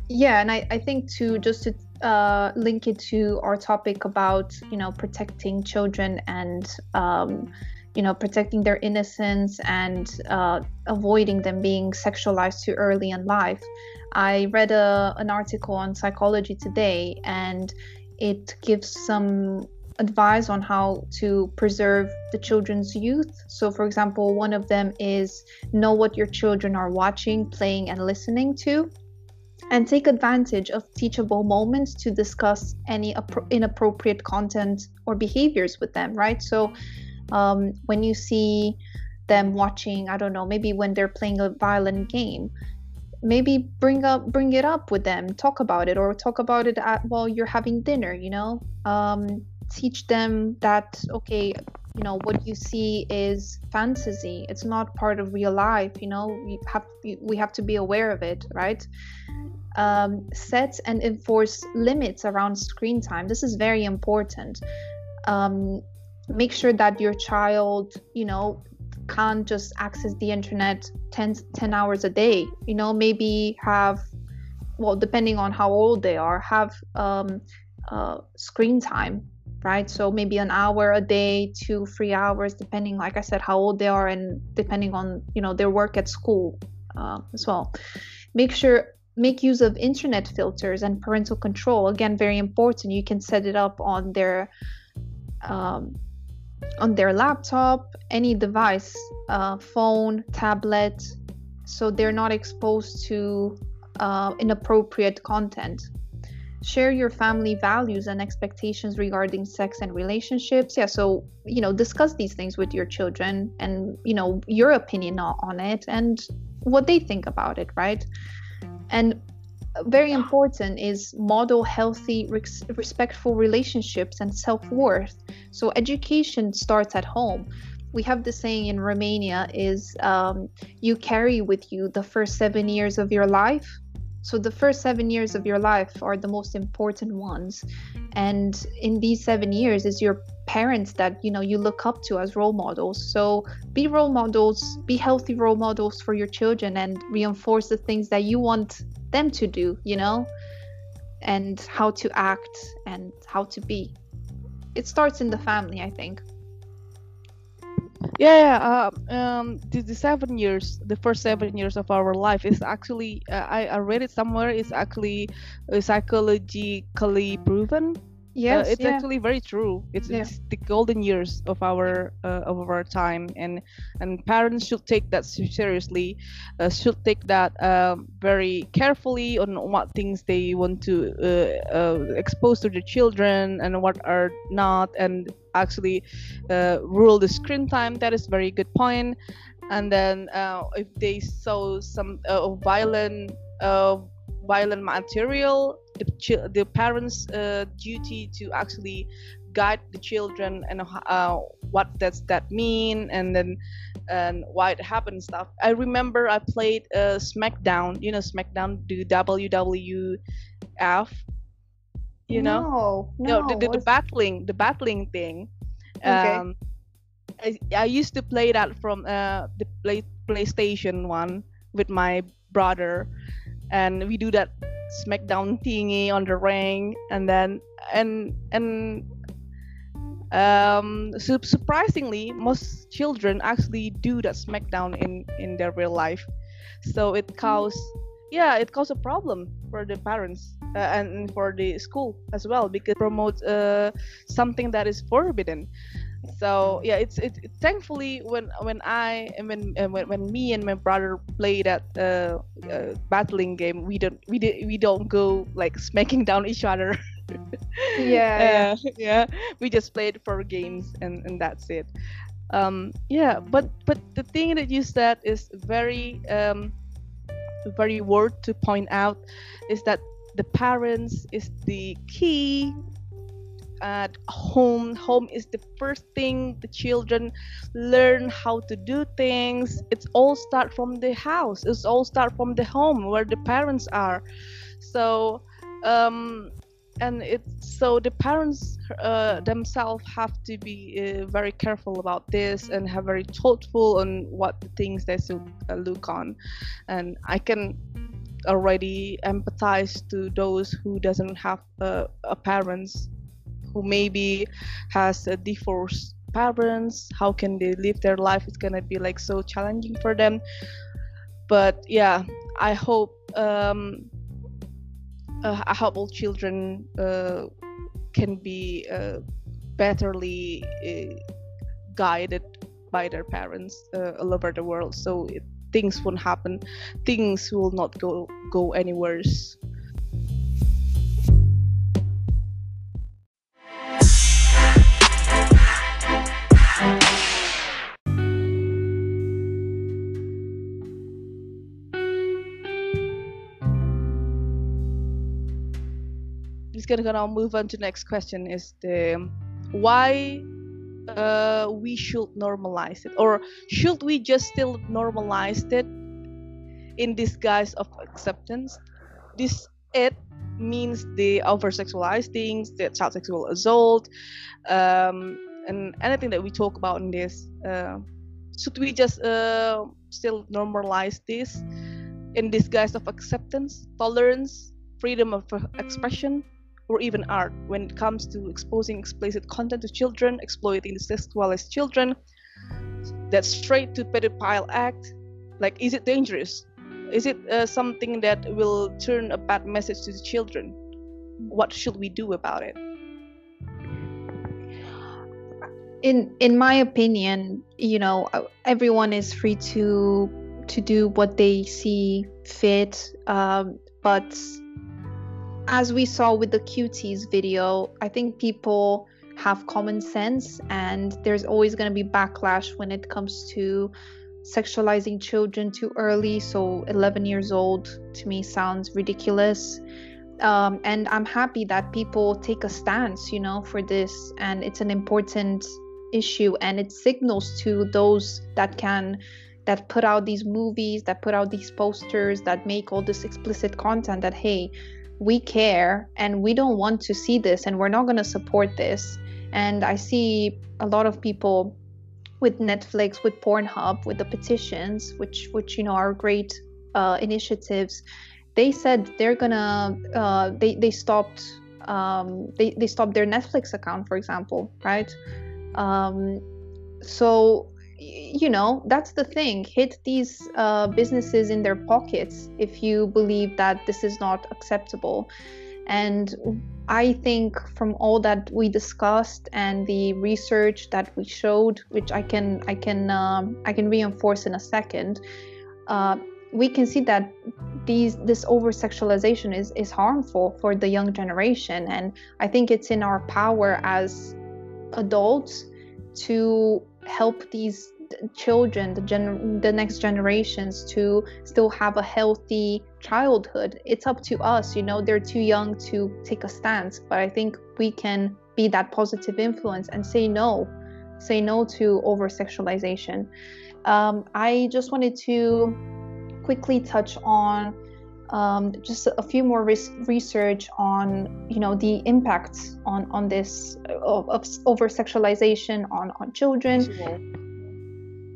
Yeah and I, I think to just to uh, link it to our topic about you know protecting children and um, you know protecting their innocence and uh, avoiding them being sexualized too early in life I read a, an article on Psychology Today, and it gives some advice on how to preserve the children's youth. So, for example, one of them is know what your children are watching, playing, and listening to. and take advantage of teachable moments to discuss any inappropriate content or behaviors with them right so um, when you see them watching i don't know maybe when they're playing a violent game maybe bring up bring it up with them talk about it or talk about it at, while you're having dinner you know? Um, teach them that okay you know what you see is fantasy. It's not part of real life you know? We have we have to be aware of it right? Um, set and enforce limits around screen time. This is very important. Um, make sure that your child you know can't just access the internet 10, 10 hours a day you know maybe have well depending on how old they are have um, uh, screen time right? So maybe an hour a day two three hours depending like i said how old they are and depending on you know their work at school uh, as well. Make sure make use of internet filters and parental control. Again very important you can set it up on their um, on their laptop any device uh, phone tablet so they're not exposed to uh, inappropriate content. Share your family values and expectations regarding sex and relationships. Yeah so you know discuss these things with your children and you know your opinion on it and what they think about it right? And very important is model healthy res- respectful relationships and self-worth. So education starts at home. We have the saying in romania is um, you carry with you the first seven years of your life. So the first seven years of your life are the most important ones. And in these seven years is your parents that you know you look up to as role models. So be role models be healthy role models for your children and reinforce the things that you want them to do you know and how to act and how to be. It starts in the family i think. Yeah, uh, um the, the seven years the first seven years of our life is actually uh, I, I read it somewhere it's actually psychologically proven yes uh, it's yeah. actually very true it's, Yeah. it's the golden years of our uh, of our time and and parents should take that seriously uh, should take that um, very carefully on what things they want to uh, uh, expose to their children and what are not and actually uh, rule the screen time that is very good point and then uh, if they saw some uh, violent uh, violent material the, the parents uh, duty to actually guide the children and uh, what does that mean and then and why it happened stuff. I remember i played uh, smackdown you know smackdown the wwf you know? No, no, the, the, the battling the battling thing. Okay. um I, I used to play that from uh the play, playstation one with my brother and we do that smackdown thingy on the ring and then and and um su- surprisingly most children actually do that smackdown in in their real life. So it cause yeah it caused a problem for the parents uh, and for the school as well because it promotes uh, something that is forbidden so yeah it's it, it- thankfully when when i and when uh, when, when me and my brother play that uh, uh, battling game we don't we did we don't go like smacking down each other. Yeah, uh, yeah. We just played for games and and that's it. Um yeah but but the thing that you said is very um very worth to point out is that the parents is the key at home. Home is the first thing the children learn how to do things. It's all start from the house. It's all start from the home where the parents are. So um and it's so the parents uh, themselves have to be uh, very careful about this and have very thoughtful on what the things they should uh, look on. And i can already empathize to those who doesn't have uh, a parents who maybe has a divorced parents how can they live their life? It's gonna be like so challenging for them. But yeah i hope um uh, I hope all children uh, can be uh, betterly uh, guided by their parents uh, all over the world, so it things won't happen. Things will not go go any gonna, move on to next question is the why uh, we should normalize it? Or should we just still normalize it in disguise of acceptance? This it means the over sexualized things the child sexual assault um, and anything that we talk about in this uh, should we just uh, still normalize this in disguise of acceptance tolerance freedom of expression or even art when it comes to exposing explicit content to children, exploiting the sexualized children. That straight to pedophile act. Like, is it dangerous? Is it uh, something that will turn a bad message to the children? What should we do about it? In in my opinion, you know, everyone is free to to do what they see fit, um, but as we saw with the cuties video, I think people have common sense and there's always going to be backlash when it comes to sexualizing children too early. So 11 years old to me sounds ridiculous. Um, and I'm happy that people take a stance, you know, for this. And it's an important issue and it signals to those that can that put out these movies that put out these posters that make all this explicit content that hey we care and we don't want to see this and we're not going to support this. And I see a lot of people with Netflix, with Pornhub, with the petitions, which which you know are great uh, initiatives. They said they're gonna uh, they they stopped um, they they stopped their Netflix account, for example, right? Um, so you know that's the thing. Hit these uh, businesses in their pockets if you believe that this is not acceptable. And i think from all that we discussed and the research that we showed which i can i can um, i can reinforce in a second uh, we can see that these this over sexualization is is harmful for the young generation. And i think it's in our power as adults to help these children the gen- the next generations to still have a healthy childhood. It's up to us you know they're too young to take a stance but i think we can be that positive influence and say no say no to over sexualization um, i just wanted to quickly touch on um, just a few more res- research on you know the impacts on on this of, of over sexualization on on children.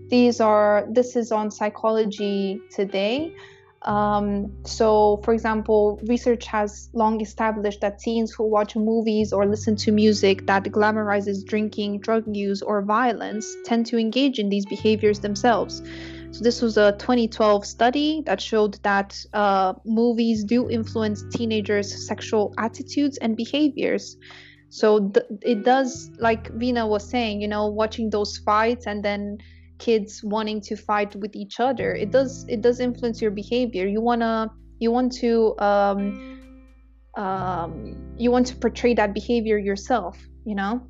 These are this is on psychology today. Um, so, for example, research has long established that teens who watch movies or listen to music that glamorizes drinking, drug use, or violence tend to engage in these behaviors themselves. So, this was a 2012 study that showed that uh, movies do influence teenagers' sexual attitudes and behaviors. So, th- it does, like Vina was saying, you know, watching those fights and then kids wanting to fight with each other it does it does influence your behavior you want to you want to um, um, you want to portray that behavior yourself you know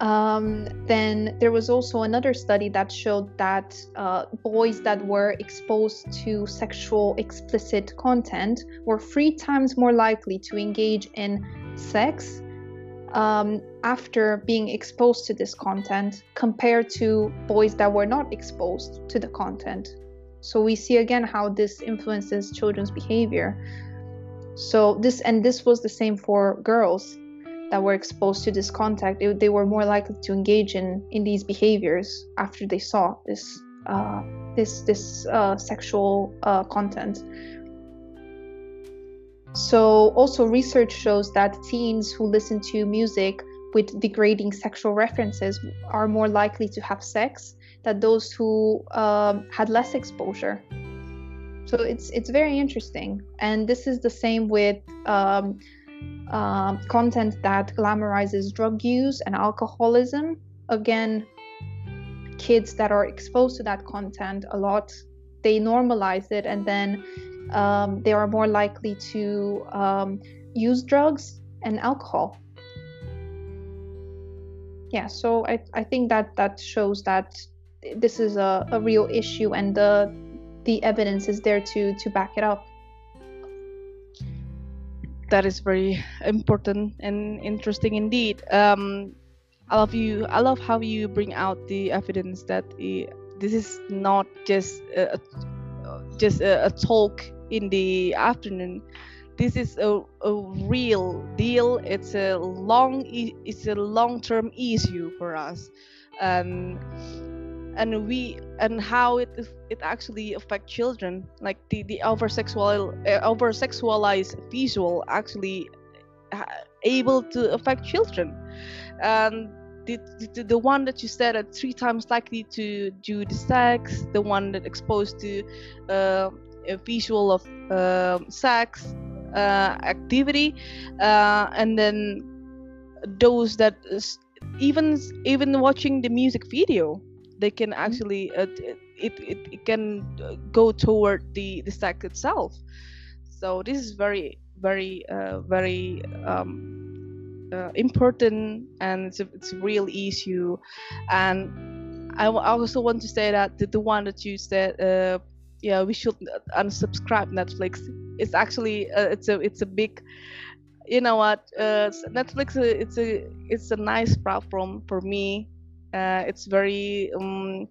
um, then there was also another study that showed that uh, boys that were exposed to sexual explicit content were three times more likely to engage in sex um, after being exposed to this content compared to boys that were not exposed to the content. So we see again how this influences children's behavior. So this and this was the same for girls that were exposed to this contact. They, were more likely to engage in in these behaviors after they saw this uh, this this uh, sexual uh, content. So, also, research shows that teens who listen to music with degrading sexual references are more likely to have sex than those who um, had less exposure. So it's it's very interesting, and this is the same with um, uh, content that glamorizes drug use and alcoholism. Again, kids that are exposed to that content a lot they normalize it and then um, they are more likely to um, use drugs and alcohol yeah so I, I think that that shows that this is a, a real issue and the the evidence is there to to back it up that is very important and interesting indeed. Um, i love you i love how you bring out the evidence that this is not just a, just a, a talk in the afternoon. This is a, a real deal. It's a long it's a long-term issue for us. And and we and how it it actually affect children. Like the the over sexual uh, over sexualized visual actually able to affect children. And the, the, the one that you said are three times likely to do the sex the one that exposed to uh, a visual of uh, sex uh, activity uh, and then those that even even watching the music video they can mm-hmm. actually uh, it, it, it can uh, go toward the the sex itself. So this is very very uh, very um, uh, important and it's a, it's a real issue. And I, w- I also want to say that the, the one that you said uh, yeah we should unsubscribe netflix. It's actually uh, it's a it's a big you know what uh, netflix it's a it's a nice platform for me uh, it's very um,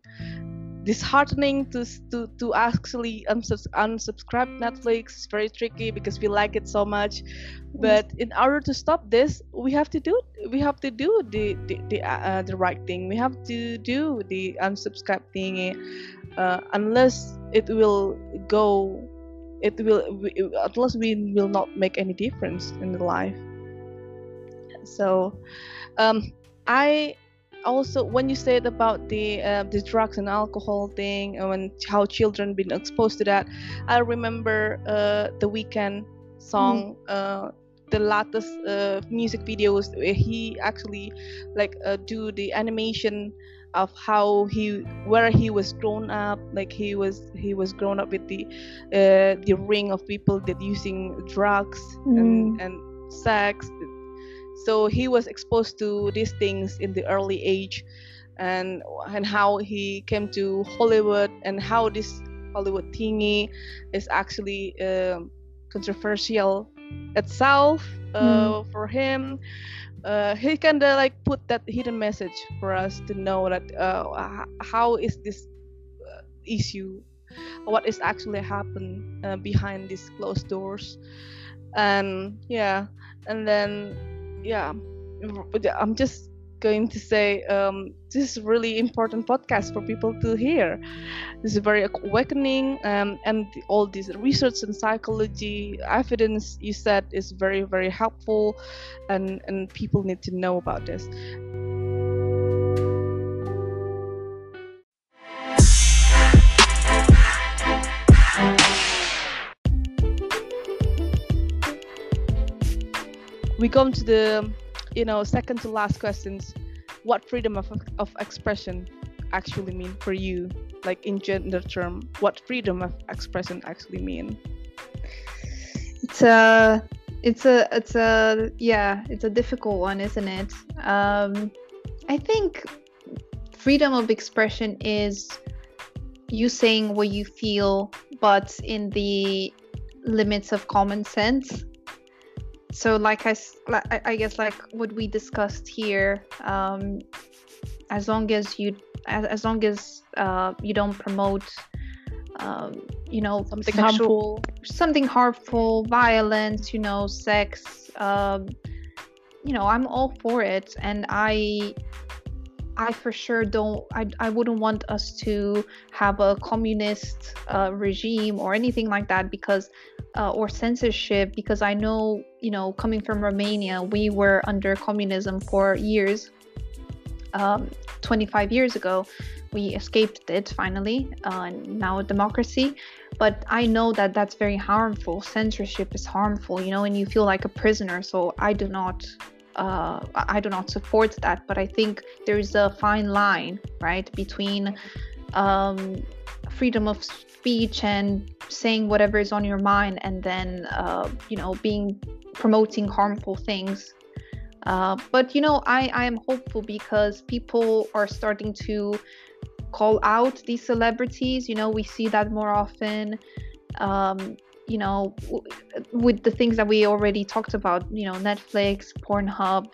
disheartening to to to actually unsubs- unsubscribe Netflix. It's very tricky because we like it so much. But in order to stop this, we have to do we have to do the the the, uh, the right thing. We have to do the unsubscribe thing, uh, unless it will go. It will unless we will not make any difference in the life. So, um, I also when you said about the uh, the drugs and alcohol thing and when how children been exposed to that i remember uh, the Weeknd song mm. uh, the latest uh, music videos where he actually like uh, do the animation of how he where he was grown up like he was he was grown up with the uh, the ring of people that using drugs mm. and and sex so he was exposed to these things in the early age and and how he came to hollywood and how this hollywood thingy is actually uh, controversial itself uh, mm. for him uh, he kind of like put that hidden message for us to know that uh, how is this uh, issue what is actually happened uh, behind these closed doors and yeah and then yeah. I'm just going to say um, this is really important podcast for people to hear. This is very awakening um, and all this research and psychology evidence you said is very very helpful and and people need to know about this we come to the you know second to last questions. What freedom of, of expression actually mean for you? Like in gender term what freedom of expression actually mean? It's a it's a it's a yeah it's a difficult one isn't it? Um i think freedom of expression is you saying what you feel but in the limits of common sense so like I, I guess like what we discussed here um, as long as you as, as long as uh, you don't promote um, you know something sexual, harmful. something harmful violence you know sex um, you know i'm all for it. And i I for sure don't. I, I wouldn't want us to have a communist uh, regime or anything like that because, uh, or censorship because I know you know coming from Romania we were under communism for years. Um, 25 years ago, we escaped it finally. Uh, now a democracy, but I know that that's very harmful. Censorship is harmful, you know, and you feel like a prisoner. So I do not uh, I do not support that, but I think there is a fine line, right, between um, freedom of speech and saying whatever is on your mind, and then uh, you know being promoting harmful things. Uh, but you know, I I am hopeful because people are starting to call out these celebrities. You know, we see that more often. Um, you know, w- with the things that we already talked about, you know, Netflix, Pornhub,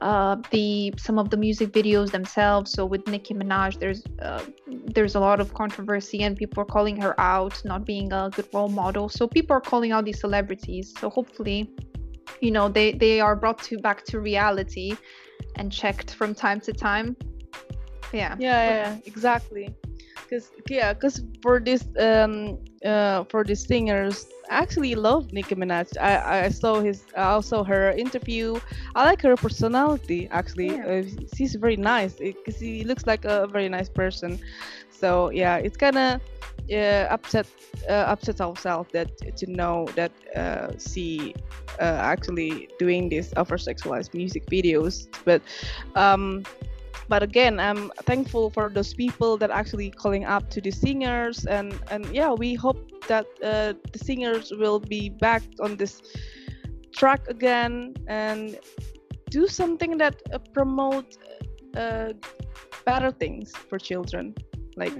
uh, the some of the music videos themselves. So with Nicki Minaj, there's uh, there's a lot of controversy and people are calling her out, not being a good role model. So people are calling out these celebrities. So hopefully, you know, they they are brought to back to reality and checked from time to time. Yeah. Yeah, yeah, exactly. Cause yeah, cause for this um uh for these singers, I actually love Nicki Minaj. I I saw his I also her interview. I like her personality actually. Yeah. Uh, she's very nice because he looks like a very nice person. So yeah, it's kind of uh, upset uh, upset ourselves that to know that uh, she uh, actually doing this over sexualized music videos. But um, but again i'm thankful for those people that actually calling up to the singers. And and yeah we hope that uh, the singers will be back on this track again and do something that uh, promote uh, better things for children. Like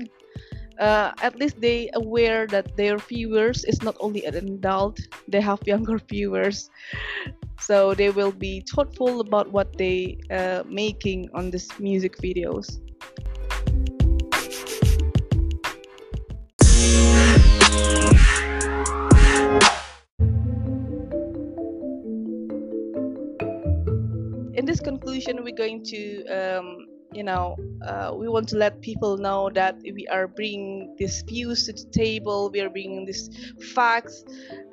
uh, at least they aware that their viewers is not only an adult they have younger viewers. So they will be thoughtful about what they uh, making on this music videos. In this conclusion we're going to um, you know uh, we want to let people know that we are bringing these views to the table we are bringing these facts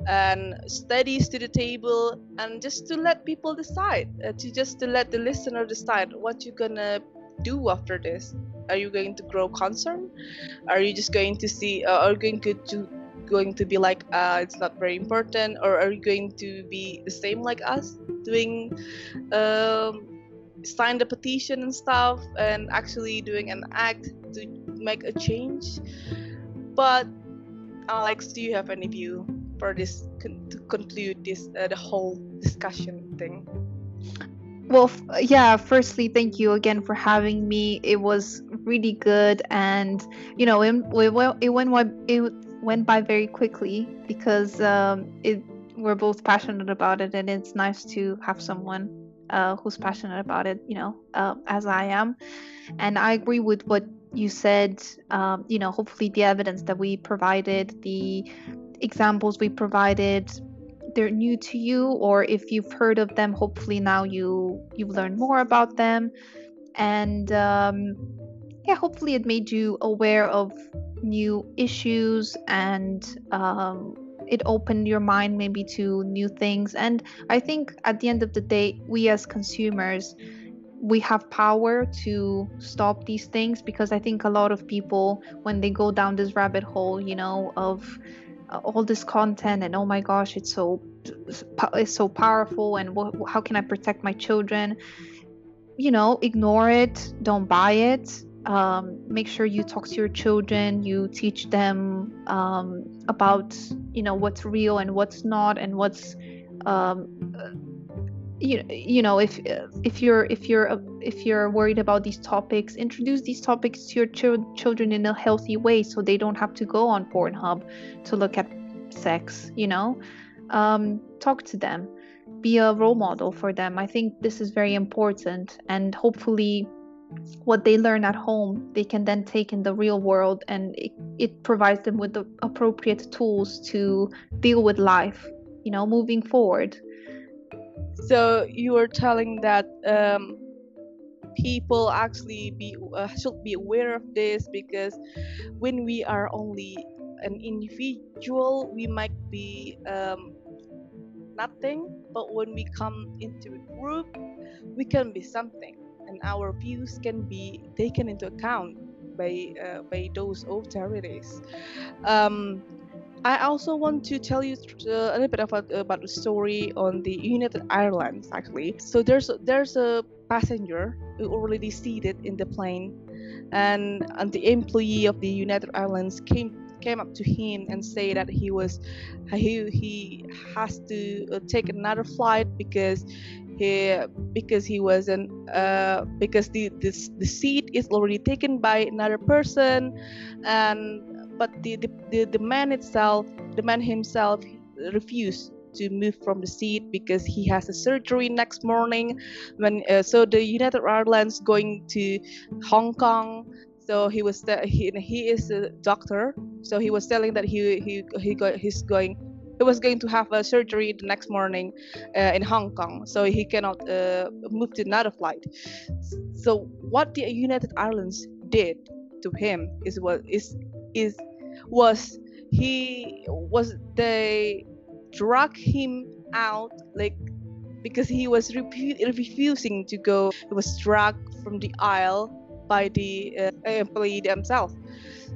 and studies to the table and just to let people decide uh, to just to let the listener decide what you're gonna do after this. Are you going to grow concern are you just going to see uh, are you going to, to going to be like uh, it's not very important or are you going to be the same like us doing um, sign the petition and stuff and actually doing an act to make a change but alex do you have any view for this to conclude this uh, the whole discussion thing Well, yeah, firstly, thank you again for having me. It was really good, and you know, it, it, went it went by very quickly because um, it we're both passionate about it, and it's nice to have someone uh, who's passionate about it, you know, uh, as I am. And I agree with what you said. Um, you know, hopefully, the evidence that we provided, the examples we provided, they're new to you or if you've heard of them hopefully now you you've learned more about them and um, yeah hopefully it made you aware of new issues and um, it opened your mind maybe to new things. And i think at the end of the day we as consumers we have power to stop these things because i think a lot of people when they go down this rabbit hole you know of uh, all this content and oh my gosh it's so it's so powerful and how can i protect my children? You know ignore it. Don't buy it um, make sure you talk to your children you teach them um, about you know what's real and what's not and what's um, you, you know if if you're if you're if you're worried about these topics introduce these topics to your chil- children in a healthy way so they don't have to go on pornhub to look at sex you know? Um, talk to them. Be a role model for them. I think this is very important and hopefully what they learn at home they can then take in the real world and it, it provides them with the appropriate tools to deal with life you know moving forward. So you are telling that um, people actually be uh, should be aware of this because when we are only an individual we might be um, nothing but when we come into a group we can be something and our views can be taken into account by uh, by those authorities um, I also want to tell you uh, a little bit about about the story on the United Airlines actually. So there's there's a passenger who already seated in the plane, and and the employee of the United Airlines came came up to him and say that he was he he has to uh, take another flight because he because he wasn't uh, because the this the seat is already taken by another person and but the, the, the, the man itself the man himself refused to move from the seat because he has a surgery next morning when uh, so the united airlines going to hong kong. So he was he, he is a doctor. So he was telling that he he he got he's going he was going to have a surgery the next morning uh, in Hong Kong, so he cannot uh, move to another flight. So what the United Airlines did to him is what is is was he was they drag him out like because he was repu- refusing to go he was dragged from the aisle by the uh, employee themselves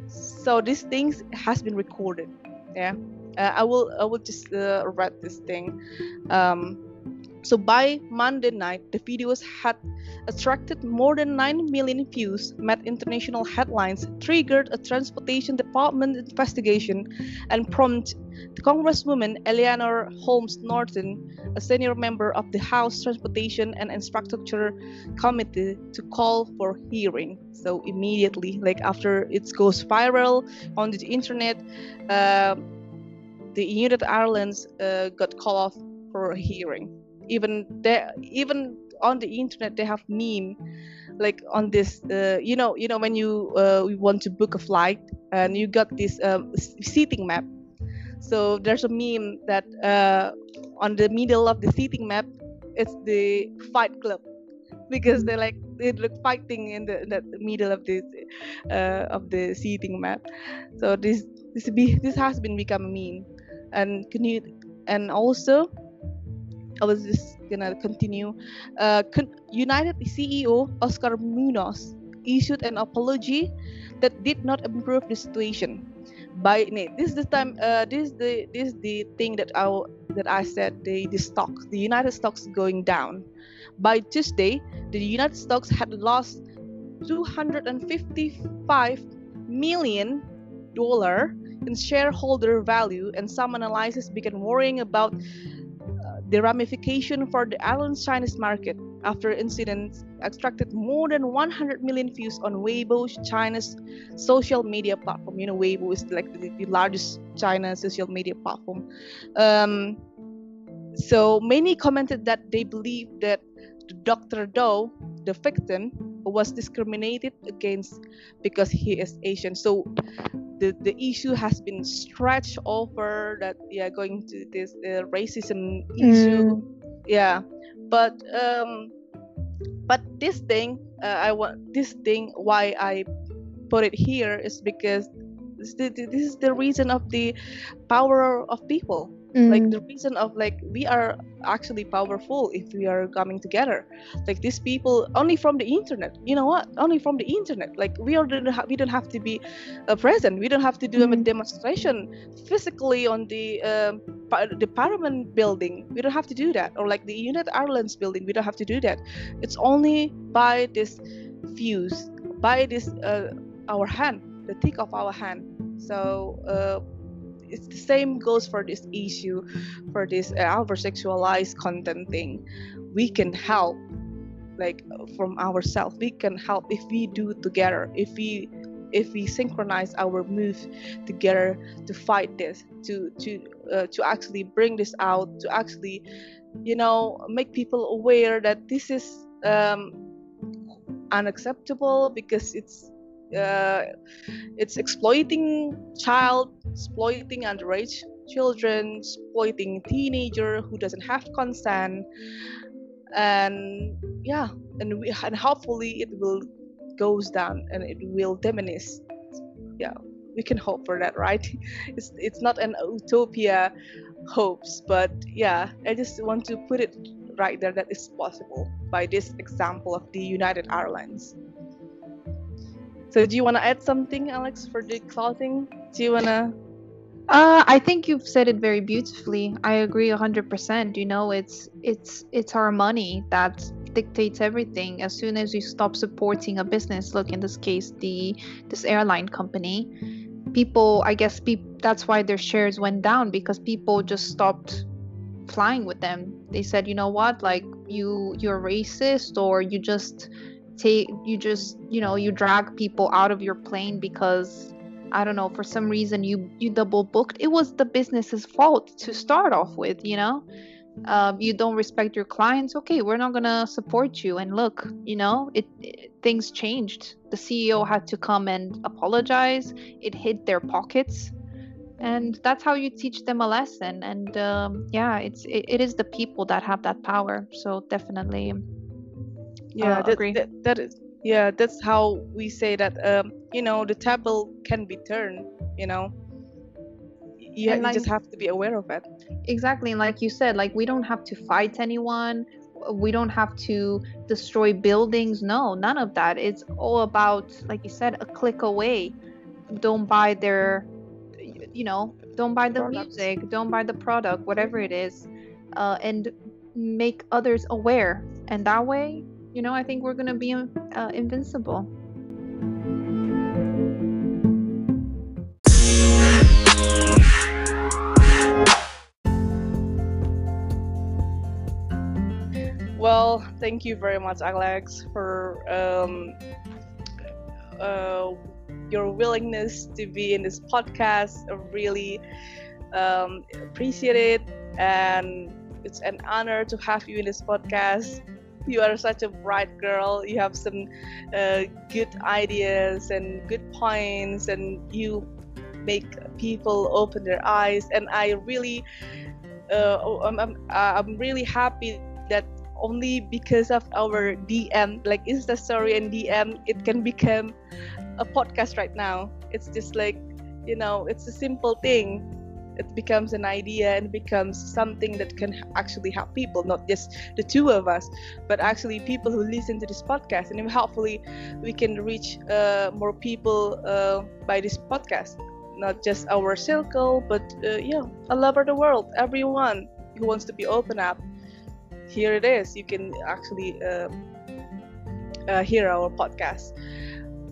so these things has been recorded yeah uh, I will I will just uh, read this thing. Um, so by Monday night, the videos had attracted more than 9 million views, met international headlines, triggered a transportation department investigation, and prompted the Congresswoman Eleanor Holmes Norton, a senior member of the House Transportation and Infrastructure Committee, to call for hearing. So immediately, like after it goes viral on the internet, uh, the United Airlines uh, got called off for a hearing. Even there, even on the internet, they have meme like on this. Uh, you know, you know when you uh, want to book a flight and you got this um, seating map. So there's a meme that uh, on the middle of the seating map, it's the Fight Club because they're like they look fighting in the, in the middle of this uh, of the seating map. So this this be this has been become a meme and can you and also I was just gonna continue. Uh, United CEO Oscar Munoz issued an apology that did not improve the situation. By this is the time. Uh, this is the this is the thing that I that I said the the stock the United stocks going down. By Tuesday, the United stocks had lost 255 million dollar in shareholder value, and some analysts began worrying about uh, the ramification for the island's Chinese market after incidents attracted more than 100 million views on Weibo, China's social media platform. You know, Weibo is like the, largest China social media platform. Um, so many commented that they believe that Dr. Dao, the victim, was discriminated against because he is Asian. So the, the issue has been stretched over that yeah going to this uh, racism issue mm. yeah but um but this thing uh, I want this thing why I put it here is because this, this is the reason of the power of people mm. like the reason of like we are actually powerful if we are coming together. Like these people only from the internet. You know what? Only from the internet. Like we are we don't have to be uh, present. We don't have to do mm. a demonstration physically on the um, the parliament building. We don't have to do that. Or like the united airlines building. We don't have to do that. It's only by this views by this uh, our hand the tick of our hand. So uh, it's the same goes for this issue for this uh, over sexualized content thing. We can help like from ourselves. We can help if we do together if we if we synchronize our move together to fight this to to uh, to actually bring this out to actually you know make people aware that this is um, unacceptable because it's uh, it's exploiting child, exploiting underage children, exploiting teenager who doesn't have consent, and yeah, and we, and hopefully it will goes down and it will diminish. Yeah, we can hope for that, right? It's it's not an utopia hopes, but yeah, I just want to put it right there that it's possible by this example of the United Airlines. So do you want to add something, Alex, for the clothing? Do you want to Uh, I think you've said it very beautifully. I agree 100%. You know, it's it's it's our money that dictates everything. As soon as you stop supporting a business, look in this case the this airline company, people I guess pe- that's why their shares went down because people just stopped flying with them. They said, "You know what? Like you you're racist or you just take you just, you know, you drag people out of your plane because I don't know, for some reason you you double booked. It was the business's fault to start off with, you know. Um, you don't respect your clients. Okay, we're not gonna support you. And look, you know, it, it things changed. The CEO had to come and apologize. It hit their pockets, and that's how you teach them a lesson. And um, yeah, it's it, it is the people that have that power. So definitely, yeah uh, that, agree. that, that is yeah that's how we say that um you know the table can be turned you know you, And you just have to be aware of it Exactly. And like you said, like we don't have to fight anyone. We don't have to destroy buildings. No, none of that. It's all about, like you said, a click away. Don't buy their, you know, don't buy the Products. music, don't buy the product, whatever it is, uh, and make others aware. And that way, you know, I think we're gonna be uh, invincible. well thank you very much alex for um uh your willingness to be in this podcast I really um, appreciate it and it's an honor to have you in this podcast you are such a bright girl. You have some uh, good ideas and good points and you make people open their eyes. And i really uh, I'm, I'm, I'm really happy that only because of our dm like insta story and dm it can become a podcast right now. It's just like you know it's a simple thing it becomes an idea and becomes something that can actually help people not just the two of us but actually people who listen to this podcast. And hopefully we can reach uh, more people uh, by this podcast. Not just our circle but uh, yeah all over the world. Everyone who wants to be open up here it is. You can actually uh, uh, hear our podcast.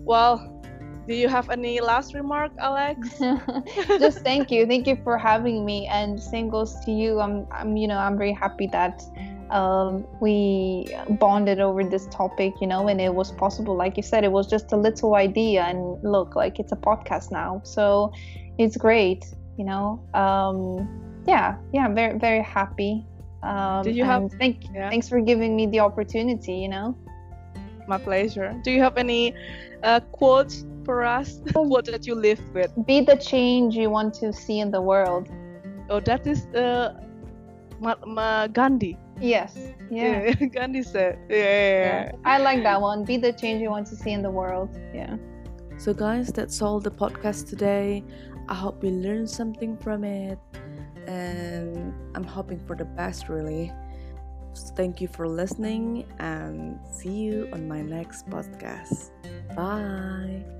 Well do you have any last remark alex? Just thank you. Thank you for having me. And same goes to you i'm i'm you know i'm very happy that um, we bonded over this topic you know and it was possible. Like you said it was just a little idea. And look like it's a podcast now. So it's great you know. Um, yeah yeah I'm very very happy. Um, Did you have- thank Yeah. thanks for giving me the opportunity you know. My pleasure. Do you have any uh, quotes for us what that you live with be the change you want to see in the world oh that is uh, Mahatma Gandhi yes yeah, Gandhi said yeah. yeah. I like that one. Be the change you want to see in the world. Yeah. So, guys, that's all the podcast today. I hope you learned something from it, and I'm hoping for the best, really. So thank you for listening, and see you on my next podcast. Bye.